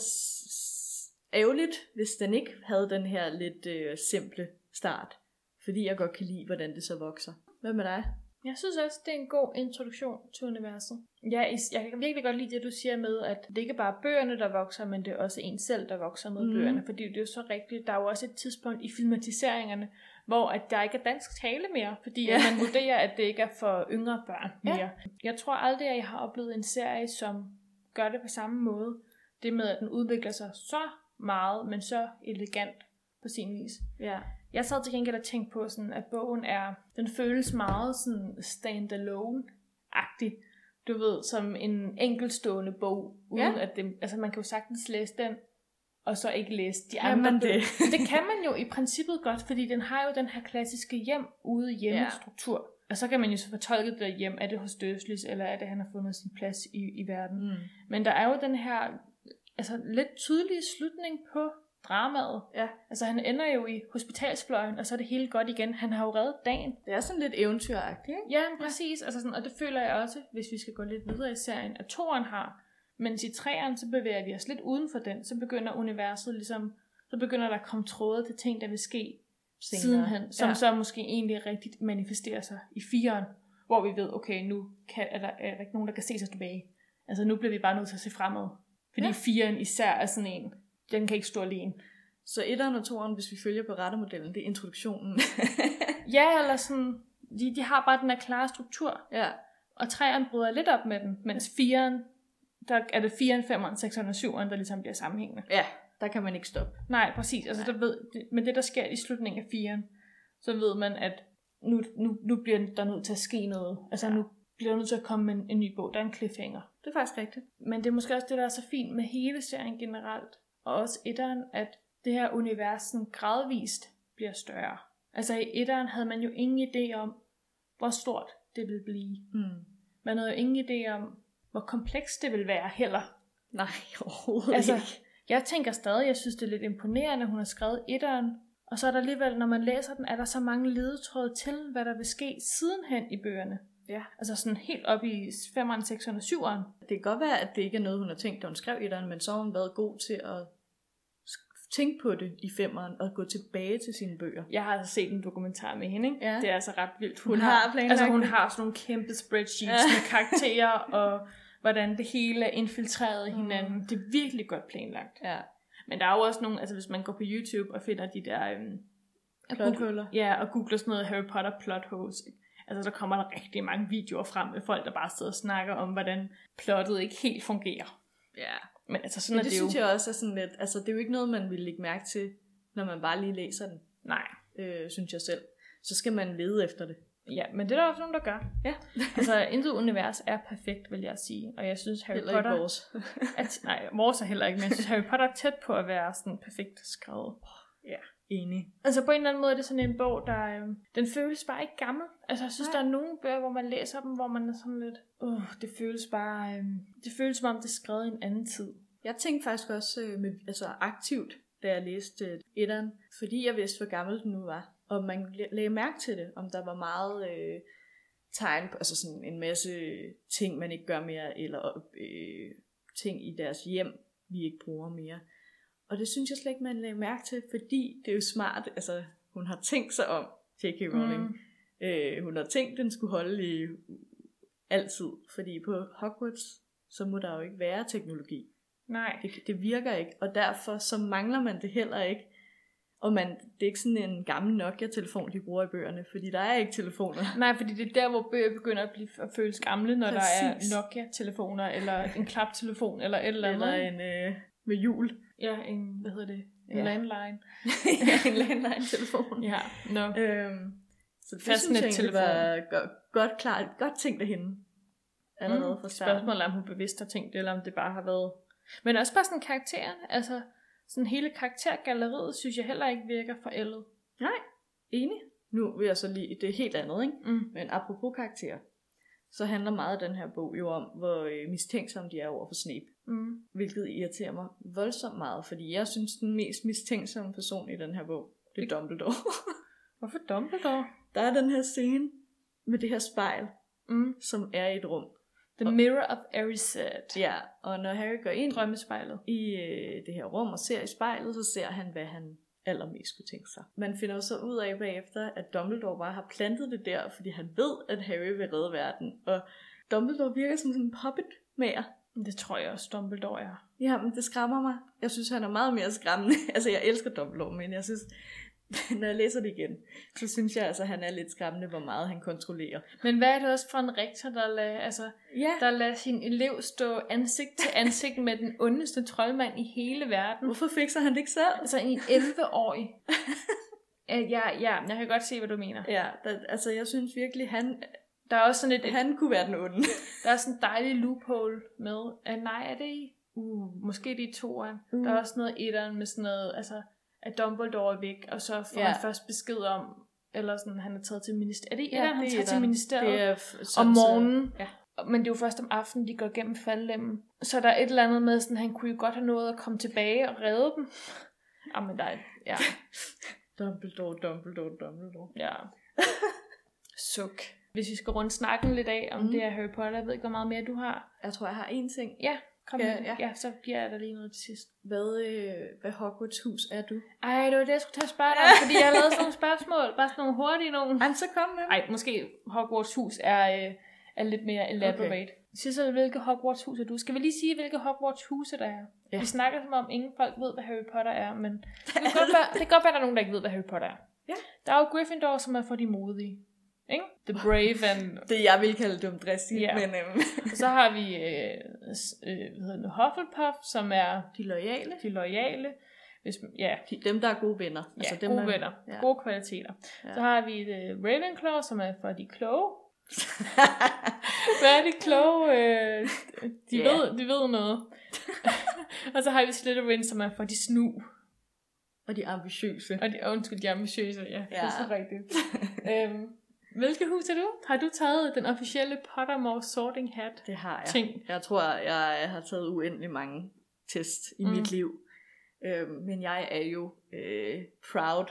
ærgerligt, hvis den ikke havde den her lidt øh, simple start. Fordi jeg godt kan lide, hvordan det så vokser. Hvad med dig? Jeg synes også, det er en god introduktion til universet. Jeg, jeg kan virkelig godt lide det, du siger med, at det ikke bare er bøgerne, der vokser, men det er også en selv, der vokser med mm. bøgerne. Fordi det er jo så rigtigt, der er jo også et tidspunkt i filmatiseringerne, hvor at der ikke er dansk tale mere, fordi Ja. ja. man vurderer, at det ikke er for yngre børn Ja. mere. Jeg tror aldrig, at jeg har oplevet en serie, som gør det på samme måde. Det med, at den udvikler sig så meget, men så elegant på sin vis. Ja. Jeg sad til gengæld og tænkte på, sådan, at bogen er, den føles meget sådan standalone-agtig. Du ved, som en enkeltstående bog, uden Ja. at det, altså man kan jo sagtens læse den, og så ikke læse de Kan andre man det? det kan man jo i princippet godt, fordi den har jo den her klassiske hjem ude hjemmestruktur. Og så kan man jo så fortolke det hjem, er det hos Døslis, eller er det, han har fundet sin plads i, i verden. Mm. Men der er jo den her altså, lidt tydelige slutning på dramaet. Ja. Altså han ender jo i hospitalsfløjen, og så er det hele godt igen. Han har jo reddet dagen. Det er sådan lidt eventyragtigt, ikke? Ja, præcis. Altså sådan, og det føler jeg også, hvis vi skal gå lidt videre i serien, at toeren har. Mens i treeren, så bevæger vi os lidt uden for den. Så begynder universet ligesom, så begynder der at komme tråde til ting, der vil ske Senere. sidenhen, som Ja. så måske egentlig rigtigt manifesterer sig i fireren, hvor vi ved, okay, nu kan, er, der, er der ikke nogen, der kan se sig tilbage. Altså nu bliver vi bare nødt til at se fremad. Fordi Ja. fireren især er sådan en, den kan ikke stå alene. Så etteren og toeren, hvis vi følger på rettemodellen, det er introduktionen. [LAUGHS] Ja, eller sådan, de, de har bare den her klare struktur, ja. og træerne bryder lidt op med den, mens fireren, der er det fireren, femeren, sekseren og syveren, der ligesom bliver sammenhængende. Ja, der kan man ikke stoppe. Nej, præcis. Altså, der ved, det, men det, der sker i slutningen af firen, så ved man, at nu, nu, nu bliver der nødt til at ske noget. Altså, Ja. nu bliver der nødt til at komme en, en ny bog. Der er en cliffhanger. Det er faktisk rigtigt. Men det er måske også det, der er så fint med hele serien generelt, og også etteren, at det her univers sådan gradvist bliver større. Altså i etteren havde man jo ingen idé om, hvor stort det ville blive. Mm. Man havde jo ingen idé om, hvor komplekst det ville være heller. Nej, overhovedet Altså, ikke. jeg tænker stadig, jeg synes, det er lidt imponerende, hun har skrevet etteren. Og så er der alligevel, når man læser den, er der så mange ledetråde til, hvad der vil ske sidenhen i bøgerne. Ja. Altså sådan helt op i 5'eren, 6'eren og 7'eren. Det kan godt være, at det ikke er noget, hun har tænkt, da hun skrev etteren, men så har hun været god til at tænke på det i femeren og gå tilbage til sine bøger. Jeg har altså set en dokumentar med hende, ikke? Ja. Det er altså ret vildt. Hun har planlagt Altså hun det. har sådan nogle kæmpe spreadsheets Ja. med [LAUGHS] karakterer, og hvordan det hele er infiltreret Mm. hinanden. Det er virkelig godt planlagt. Ja. Men der er jo også nogle, altså hvis man går på YouTube og finder de der... Øhm, Plothuller. Ja, og googler sådan noget Harry Potter plot holes. Altså, der kommer der rigtig mange videoer frem med folk, der bare sidder og snakker om, hvordan plottet ikke helt fungerer. Ja. Men altså, sådan Men er det, det, synes jo. jeg også er sådan lidt, altså det er jo ikke noget, man vil lægge mærke til, når man bare lige læser den, Nej. øh, synes jeg selv. Så skal man lede efter det. Ja, men det er der også nogen, der gør. Ja. altså, intet univers er perfekt, vil jeg sige. Og jeg synes, Harry Heller Potter... ikke vores. [LAUGHS] At, nej, vores er heller ikke, men jeg synes, Harry Potter er tæt på at være sådan perfekt skrevet. Enig. Altså på en eller anden måde er det sådan en bog, der... Øh, den føles bare ikke gammel. Altså jeg synes, Nej. der er nogle bøger, hvor man læser dem, hvor man er sådan lidt... Åh, det føles bare... Øh, det føles som om, det er skrevet i en anden tid. Jeg tænkte faktisk også øh, med, altså aktivt, da jeg læste øh, etteren, fordi jeg vidste, hvor gammel den nu var. Og man la- lagde mærke til det, om der var meget øh, tegn på, altså sådan en masse ting, man ikke gør mere, eller øh, ting i deres hjem, vi ikke bruger mere. Og det synes jeg slet ikke, man lagde mærke til, fordi det er jo smart, altså hun har tænkt sig om, J.K. Rowling. Mm. Øh, hun har tænkt, den skulle holde i altid, fordi på Hogwarts, så må der jo ikke være teknologi. Nej. Det, det virker ikke, og derfor så mangler man det heller ikke. Og man, det er ikke sådan en gammel Nokia-telefon, de bruger i bøgerne, fordi der er ikke telefoner. Nej, fordi det er der, hvor bøger begynder at blive at føles gamle, når Præcis. der er Nokia-telefoner, eller en klaptelefon, eller et eller andet. Eller en øh, med hjul. Ja, en, hvad hedder det? En Ja. ja. landline. [LAUGHS] en landline-telefon. Ja, no. Øhm, så det Fastnet synes jeg telefon. var godt, godt klart, godt tænkt af hende. Allerede fra starten. Spørgsmålet er, om hun bevidst har tænkt det, eller om det bare har været... Men også bare sådan karakteren, altså sådan hele karaktergalleriet, synes jeg heller ikke virker forældet. Enig. Nu vil jeg så lige, det er helt andet, ikke? Mm. Men apropos karakterer, så handler meget af den her bog jo om, hvor øh, mistænksomme de er over for Snape. Mm. Hvilket irriterer mig voldsomt meget, fordi jeg synes, den mest mistænksomme person i den her bog, det er Dumbledore. [LAUGHS] Hvorfor Dumbledore? Der er den her scene med det her spejl, Mm. som er i et rum. The Mirror of Erised. Ja, og når Harry går ind Drømmespejlet. i øh, det her rum og ser i spejlet, så ser han, hvad han allermest kunne tænke sig. Man finder jo så ud af bagefter, at Dumbledore bare har plantet det der, fordi han ved, at Harry vil redde verden. Og Dumbledore virker som sådan en puppet mager. Det tror jeg også, Dumbledore er. Ja, men det skræmmer mig. Jeg synes, han er meget mere skræmmende. [LAUGHS] altså, jeg elsker Dumbledore, men jeg synes, [LAUGHS] når jeg læser det igen, så synes jeg altså, han er lidt skræmmende, hvor meget han kontrollerer. Men hvad er det også for en rektor, der lader, altså, Ja, der lader sin elev stå ansigt til ansigt med den ondeste troldmand i hele verden? hvorfor fikser han det ikke selv? Altså en 11-årig. Øh, ja, ja, jeg kan godt se, hvad du mener. Ja, der, altså jeg synes virkelig, han, Der er også sådan et, et han kunne være den onde. der er sådan en dejlig loophole med, uh, nej, er det i, uh, måske det er i toeren. Uh. Uh. Der er også noget etteren med sådan noget, altså, at Dumbledore er væk, og så får Ja. han først besked om, eller sådan, han er taget til ministeriet. Er det Ja, han det er tager til ministeriet? Det er f- om så- morgenen. Ja. Men det er jo først om aftenen, de går igennem faldlemmen. Så der er et eller andet med, sådan, han kunne jo godt have nået at komme tilbage og redde dem. [LAUGHS] Jamen, der er, ja, [LAUGHS] Dumbledore, Dumbledore, Dumbledore. ja. [LAUGHS] Suk. Hvis vi skal runde snakken lidt af om Mm. mm. det her Harry Potter, jeg ved ikke, hvor meget mere du har. Jeg tror, jeg har én ting. Ja, kom Ja, ja. Ja. så giver jeg dig lige noget til sidst. Hvad, øh, hvad Hogwarts hus er du? Ej, det var det, jeg skulle tage og spørge dig om, fordi jeg har lavet sådan nogle spørgsmål. Bare sådan nogle hurtige nogle. Jamen, så kom med. Ej, måske Hogwarts hus er, øh, er lidt mere elaborate. Okay. Sissel, hvilke Hogwarts hus er du? Skal vi lige sige, hvilke Hogwarts huse der er? Ja. Vi snakker som om, ingen folk ved, hvad Harry Potter er, men [LAUGHS] det kan, godt være, det kan godt være, der er nogen, der ikke ved, hvad Harry Potter er. Ja. Der er jo Gryffindor, som er for de modige. Ikke? The brave and... [LAUGHS] Det jeg vil kalde dumdristigt, Ja. men øhm, Og så har vi øh, øh, hvad hedder det, Hufflepuff, som er de loyale. de loyale. Hvis, ja, De, dem, der er gode venner. Ja, altså dem, gode venner. Ja. Gode kvaliteter. Ja. Så har vi uh, Ravenclaw, som er for de kloge. [LAUGHS] Hvad er de kloge? Øh, de, Ja. ved, de ved noget. og så har vi Slytherin, som er for de snu. og de ambitiøse. Og de, undskyld, de ambitiøse. Ja, ja. det er så rigtigt. [LAUGHS] øhm, hvilke hus er du? Har du taget den officielle Pottermore Sorting Hat? Det har jeg. Ting. Jeg tror, jeg har taget uendelig mange tests i mm. Mit liv. Øhm, men jeg er jo øh, proud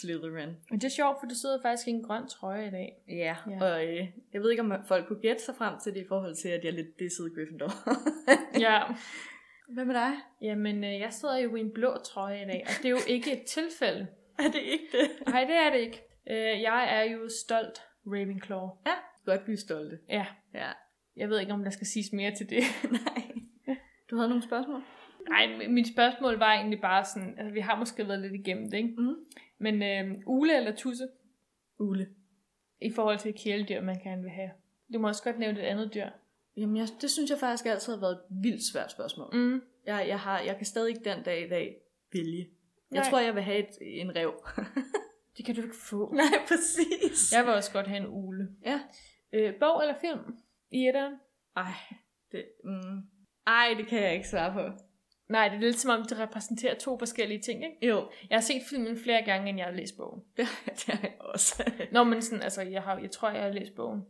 Slytherin. Men det er sjovt, for du sidder faktisk i en grøn trøje i dag. Ja, Ja. og øh, jeg ved ikke, om folk kunne gætte sig frem til det i forhold til, at jeg er lidt disset Gryffindor. [LAUGHS] Ja. Hvad med dig? Jamen, øh, jeg sidder jo i en blå trøje i dag, og det er jo ikke et tilfælde. [LAUGHS] Er det ikke det? Nej, det er det ikke. Øh, jeg er jo stolt Ravenclaw. Ja, godt blive stolte. Ja, Ja. jeg ved ikke, om der skal siges mere til det. [LAUGHS] Nej. Du havde nogle spørgsmål? Nej, mit spørgsmål var egentlig bare sådan, altså vi har måske været lidt igennem det, ikke? Mm. Men øh, ule eller tusse, Ule. i forhold til kæledyr, man gerne vil have. Du må også godt nævne et andet dyr. Jamen, jeg, det synes jeg faktisk altid har været et vildt svært spørgsmål. Mm. Jeg, jeg, har, jeg kan stadig ikke den dag i dag vælge. Jeg Nej. tror, jeg vil have et, en rev. [LAUGHS] Det kan du ikke få. [LAUGHS] Nej, præcis. Jeg vil også godt have en ule. Ja. Øh, bog eller film? I etteren? Ej, det, mm. Ej, det kan jeg ikke svare på. Nej, det er lidt som om, det repræsenterer to forskellige ting, ikke? Jo, Jeg har set filmen flere gange, end jeg har læst bogen. [LAUGHS] det, det har jeg også. Nå, men sådan, altså, jeg, har, jeg tror, jeg har læst bogen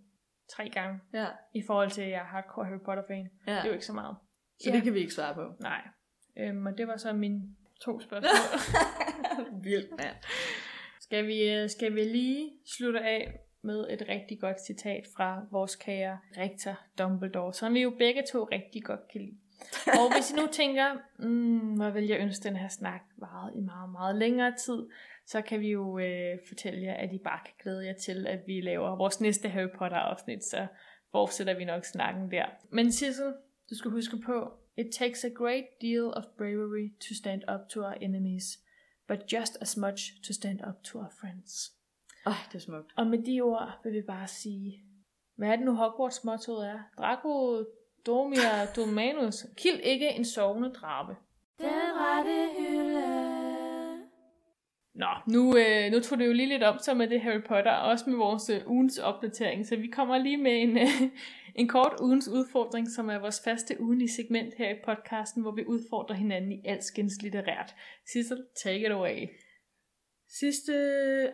tre gange, ja, i forhold til, at jeg er hardcore Harry Potter-fan. ja. Det er jo ikke så meget. Så det kan vi ikke svare på. Nej. Øhm, og det var så mine to spørgsmål. [LAUGHS] Vildt, mand skal, vi, øh, skal vi lige slutte af med et rigtig godt citat fra vores kære rektor Dumbledore, som vi jo begge to rigtig godt kan lide. Og hvis I nu tænker, mm, hvor vil jeg ønske, den her snak varede i meget, meget længere tid, så kan vi jo øh, fortælle jer, at I bare kan glæde jer til, at vi laver vores næste Harry Potter afsnit, så fortsætter vi nok snakken der. Men Sissel, du skal huske på, it takes a great deal of bravery to stand up to our enemies, but just as much to stand up to our friends. Ej, det er smukt. Og med de ord vil vi bare sige, hvad er det nu Hogwarts motto er? Draco Domia Domanus. Kild ikke en sovende drabe. Den rette hylde. Nå, nu, øh, nu tog det jo lige lidt om sig med det Harry Potter, og også med vores øh, ugens opdatering, så vi kommer lige med en, øh, [LAUGHS] en kort ugens udfordring, som er vores faste ugenlige segment her i podcasten, hvor vi udfordrer hinanden i alskens litterært. Sissel, take it away. Sidste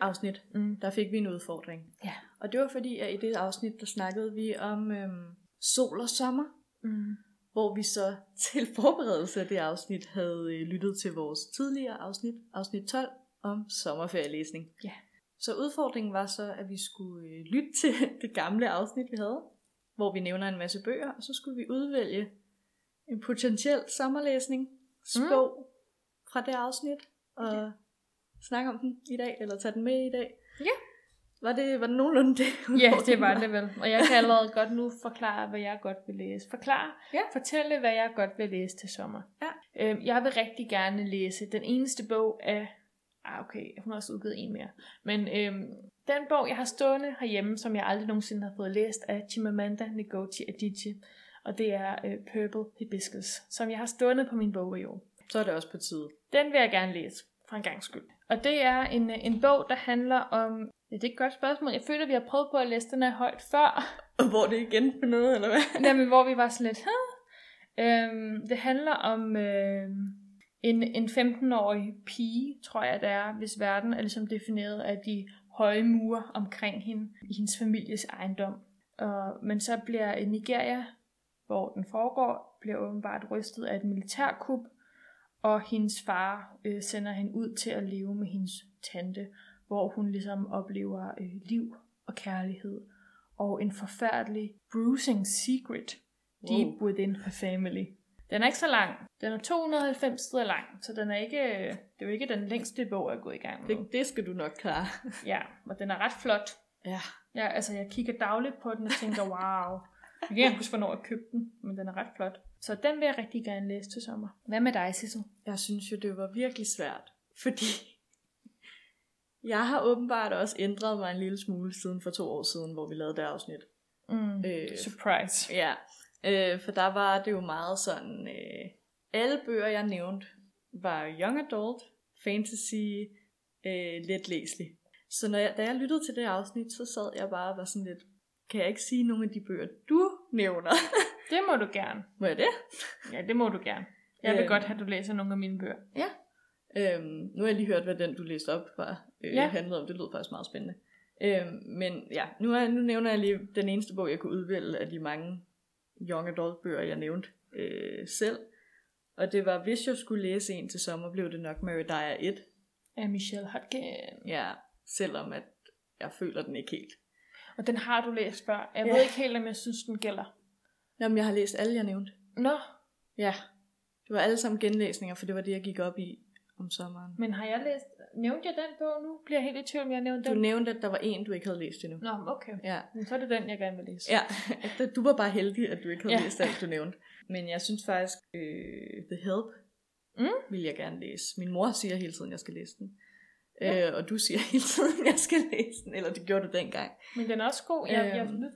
afsnit, Mm. der fik vi en udfordring. Ja. Og det var fordi, at i det afsnit, der snakkede vi om øhm, sol og sommer. Mm. Hvor vi så [LAUGHS] til forberedelse af det afsnit havde øh, lyttet til vores tidligere afsnit, afsnit 12, om sommerferielæsning. Ja. Så udfordringen var så, at vi skulle øh, lytte [LAUGHS] til det gamle afsnit, vi havde, hvor vi nævner en masse bøger, og så skulle vi udvælge en potentiel sommerlæsning, spog mm. fra det afsnit, og Ja. snakke om den i dag, eller tage den med i dag. Ja. Var det, var det nogenlunde det? [LAUGHS] Ja, det var det vel. Og jeg kan allerede godt nu forklare, hvad jeg godt vil læse. Forklare, Ja. fortælle, hvad jeg godt vil læse til sommer. Ja. Øhm, jeg vil rigtig gerne læse den eneste bog af... Ah, okay, hun har også udgivet en mere. Men øhm, den bog, jeg har stående herhjemme, som jeg aldrig nogensinde har fået læst, er Chimamanda Ngozi Adichie. Og det er øh, Purple Hibiscus, som jeg har stående på min bogreol. Så er det også på tide. Den vil jeg gerne læse, for en gang skyld. Og det er en, en bog, der handler om... Ja, det er et godt spørgsmål. Jeg føler, vi har prøvet på at læse den her højt før. Og [LAUGHS] hvor det igen på noget, eller hvad? Jamen, hvor vi var sådan lidt... Huh? Øhm, det handler om øhm, en, en 15-årig pige, tror jeg det er, hvis verden er ligesom defineret af de høje mure omkring hende i hendes families ejendom. Og, men så bliver Nigeria, hvor den foregår, bliver åbenbart rystet af et militærkup, og hendes far øh, sender hende ud til at leve med hendes tante, hvor hun ligesom oplever øh, liv og kærlighed, og en forfærdelig bruising secret deep Wow. within her family. Den er ikke så lang. Den er 290 sider lang, så den er ikke, det er jo ikke den længste bog at gå i gang med. Det, det skal du nok klare. [LAUGHS] Ja, og den er ret flot. Ja. Ja, altså jeg kigger dagligt på den og tænker, wow. Jeg kan ikke huske, hvornår jeg købte den, men den er ret flot. Så den vil jeg rigtig gerne læse til sommer. Hvad med dig, Sissel? Jeg synes jo, det var virkelig svært, fordi [LAUGHS] jeg har åbenbart også ændret mig en lille smule siden for to år siden, hvor vi lavede det afsnit. Mm, Øh, surprise. Ja, øh, for der var det jo meget sådan, øh, alle bøger, jeg nævnte, var young adult, fantasy, øh, let læselig. Så når jeg, da jeg lyttede til det afsnit, så sad jeg bare og var sådan lidt, kan jeg ikke sige nogle af de bøger, du nævner? [LAUGHS] Det må du gerne. Må jeg det? Ja, det må du gerne. Jeg vil Øhm. godt have, at du læser nogle af mine bøger. Øhm, nu har jeg lige hørt, hvad den, du læste op, var, øh, Ja. ja. handlede om. Det lød faktisk meget spændende. Øhm, men ja, nu, er, nu nævner jeg lige den eneste bog, jeg kunne udvælge af de mange young adult bøger, jeg nævnte øh, selv. Og det var, hvis jeg skulle læse en til sommer, blev det nok Mary Dyer 1. Af Michelle Hodgkin. Ja, selvom at jeg føler den ikke helt. Og den har du læst før. Jeg Ja. ved ikke helt, om jeg synes, den gælder. Nå, men jeg har læst alle, jeg nævnte. Nå, Ja, det var alle sammen genlæsninger, for det var det, jeg gik op i om sommeren. men har jeg læst... Nævnte jeg den bog nu? Bliver jeg helt i tvivl, om jeg nævnte Du den? nævnte, at der var en, du ikke havde læst endnu. Nå, okay. Ja, Men så er det den, jeg gerne vil læse. Ja, du var bare heldig, at du ikke havde Ja. læst alt, du nævnte. Men jeg synes faktisk, øh, The Help Mm. vil jeg gerne læse. Min mor siger hele tiden, at jeg skal læse den. Ja. Øh, og du siger hele tiden, at [LAUGHS] jeg skal læse den. Eller det gjorde du dengang. Men den er også god. Jeg, jeg, Øhm, nu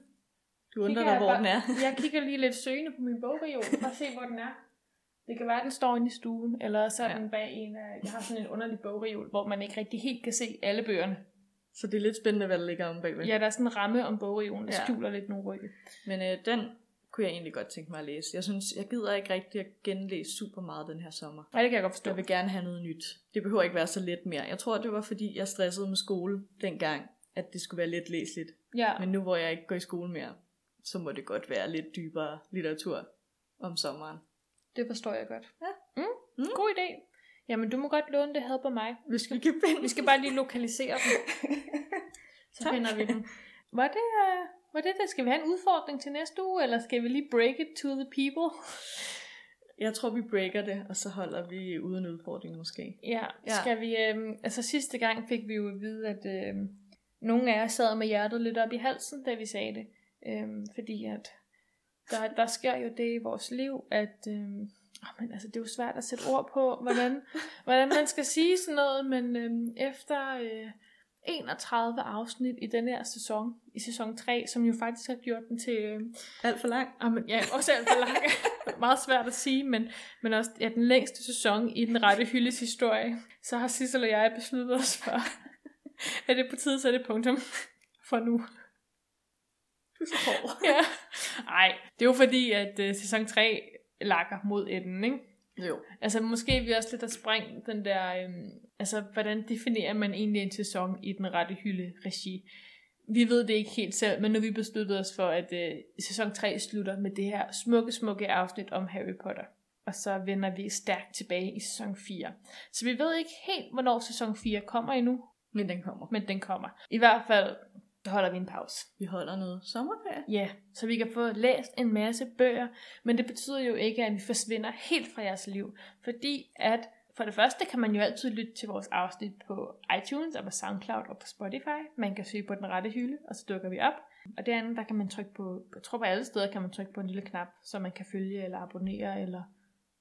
Du undrer dig, jeg hvor bare- den er. Jeg kigger lige lidt søgende på min bogreol, for at se, hvor den er. Det kan være, at den står inde i stuen, eller så er Ja. den bag en af... Jeg har sådan en underlig bogreol, hvor man ikke rigtig helt kan se alle bøgerne. Så det er lidt spændende, hvad der ligger om bagved. Ja, der er sådan en ramme om bogreolen, der Ja. skjuler lidt nogle rygge. Men øh, den kunne jeg egentlig godt tænke mig at læse. Jeg synes, jeg gider ikke rigtig at genlæse super meget den her sommer. Nej, det kan jeg godt forstå. Jeg vil gerne have noget nyt. Det behøver ikke være så let mere. Jeg tror, det var fordi, jeg stressede med skole dengang, at det skulle være let læseligt. Ja, Men nu hvor jeg ikke går i skole mere, så må det godt være lidt dybere litteratur om sommeren. Det forstår jeg godt. Ja. Mm, Mm. God idé. Jamen, du må godt låne det helper mig. Hvis vi kan finde Vi skal bare lige lokalisere den. [LAUGHS] Så Tak. finder vi den. Var det, uh, var det det? Skal vi have en udfordring til næste uge, eller skal vi lige break it to the people? [LAUGHS] Jeg tror, vi breaker det, og så holder vi uden udfordring måske. Ja, Ja. skal vi... Øhm, altså sidste gang fik vi jo at vide, at øhm, nogle af os sad med hjertet lidt op i halsen, da vi sagde det. Øhm, fordi at der, der sker jo det i vores liv, at... Øhm, åh, men altså, det er jo svært at sætte ord på, hvordan, [LAUGHS] hvordan man skal sige sådan noget, men øhm, efter øh, 31 afsnit i den her sæson, i sæson 3, som jo faktisk har gjort den til... Øh, Alt for langt. Ah, men, ja, også alt for lang. [LAUGHS] Meget svært at sige, men, men også ja, den længste sæson i den rette hyldes historie. Så har Sissel og jeg besluttet os for, [LAUGHS] at det er på tide sætte punktum for nu. Du er så hård. [LAUGHS] Ja. Ej, det er jo fordi, at uh, sæson 3 lakker mod enden, ikke? Jo. Altså måske er vi også lidt at springe den der, øhm, altså hvordan definerer man egentlig en sæson i den rette hylde regi? Vi ved det ikke helt selv, men nu vi besluttet os for, at øh, sæson 3 slutter med det her smukke, smukke afsnit om Harry Potter. Og så vender vi stærkt tilbage i sæson 4. Så vi ved ikke helt, hvornår sæson 4 kommer endnu, Men den kommer. men den kommer. I hvert fald holder vi en pause. Vi holder noget sommerferie. Ja, så vi kan få læst en masse bøger, men det betyder jo ikke, at vi forsvinder helt fra jeres liv, fordi at for det første kan man jo altid lytte til vores afsnit på iTunes, og på SoundCloud og på Spotify. Man kan søge på den rette hylde, og så dukker vi op. Og det andet, der kan man trykke på, jeg tror på alle steder kan man trykke på en lille knap, så man kan følge eller abonnere eller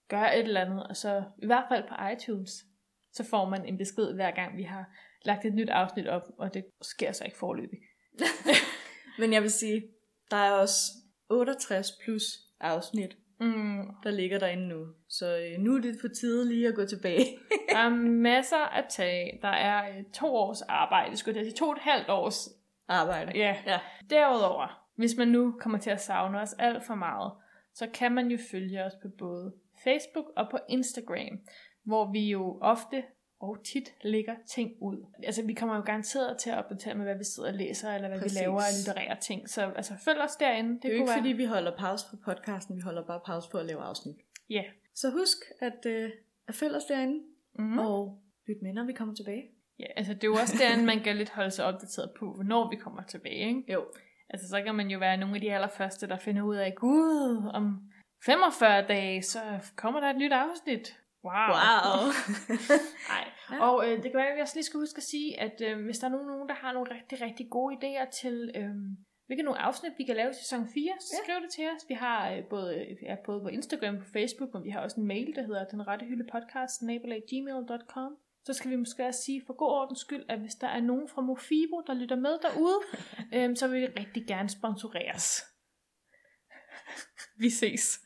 gøre et eller andet. Og så i hvert fald på iTunes, så får man en besked hver gang vi har lagt et nyt afsnit op, og det sker så ikke forløbig. [LAUGHS] Men jeg vil sige, der er også 68 plus afsnit, Mm, der ligger derinde nu. Så øh, nu er det på tide lige at gå tilbage. [LAUGHS] Der er masser at tage. Der er øh, to års arbejde, skulle jeg sige. To og et halvt års. Arbejde. Ja. Ja. Derudover, hvis man nu kommer til at savne os alt for meget, så kan man jo følge os på både Facebook og på Instagram, hvor vi jo ofte og tit lægger ting ud. Altså, vi kommer jo garanteret til at opdatere med, hvad vi sidder og læser, eller hvad Præcis. vi laver af litterære ting. Så altså, følg os derinde. Det, Det er jo ikke være... fordi, vi holder pause på podcasten, vi holder bare pause på at lave afsnit. Ja, Så husk, at øh, af fælles derinde, Mm. mm. og lyt med, når vi kommer tilbage. Ja, altså det er jo også derinde, man kan lidt holde sig opdateret på, hvornår vi kommer tilbage, ikke? Jo. Altså så kan man jo være nogle af de allerførste, der finder ud af, gud, om 45 dage, så kommer der et nyt afsnit. Wow. Wow. [LAUGHS] Nej. Ja. Og øh, det kan være, at vi også lige skal huske at sige, at øh, hvis der er nogen, der har nogle rigtig, rigtig gode idéer til, øh, hvilke nogle afsnit vi kan lave i sæson 4, så Ja. skriv det til os. Vi har øh, både, ja, både på Instagram og på Facebook, men vi har også en mail, der hedder den rette hylde podcast, gmail.com. Så skal vi måske også sige for god ordens skyld, at hvis der er nogen fra Mofibo, der lytter med derude, [LAUGHS] øh, så vil vi rigtig gerne sponsoreres. vi ses.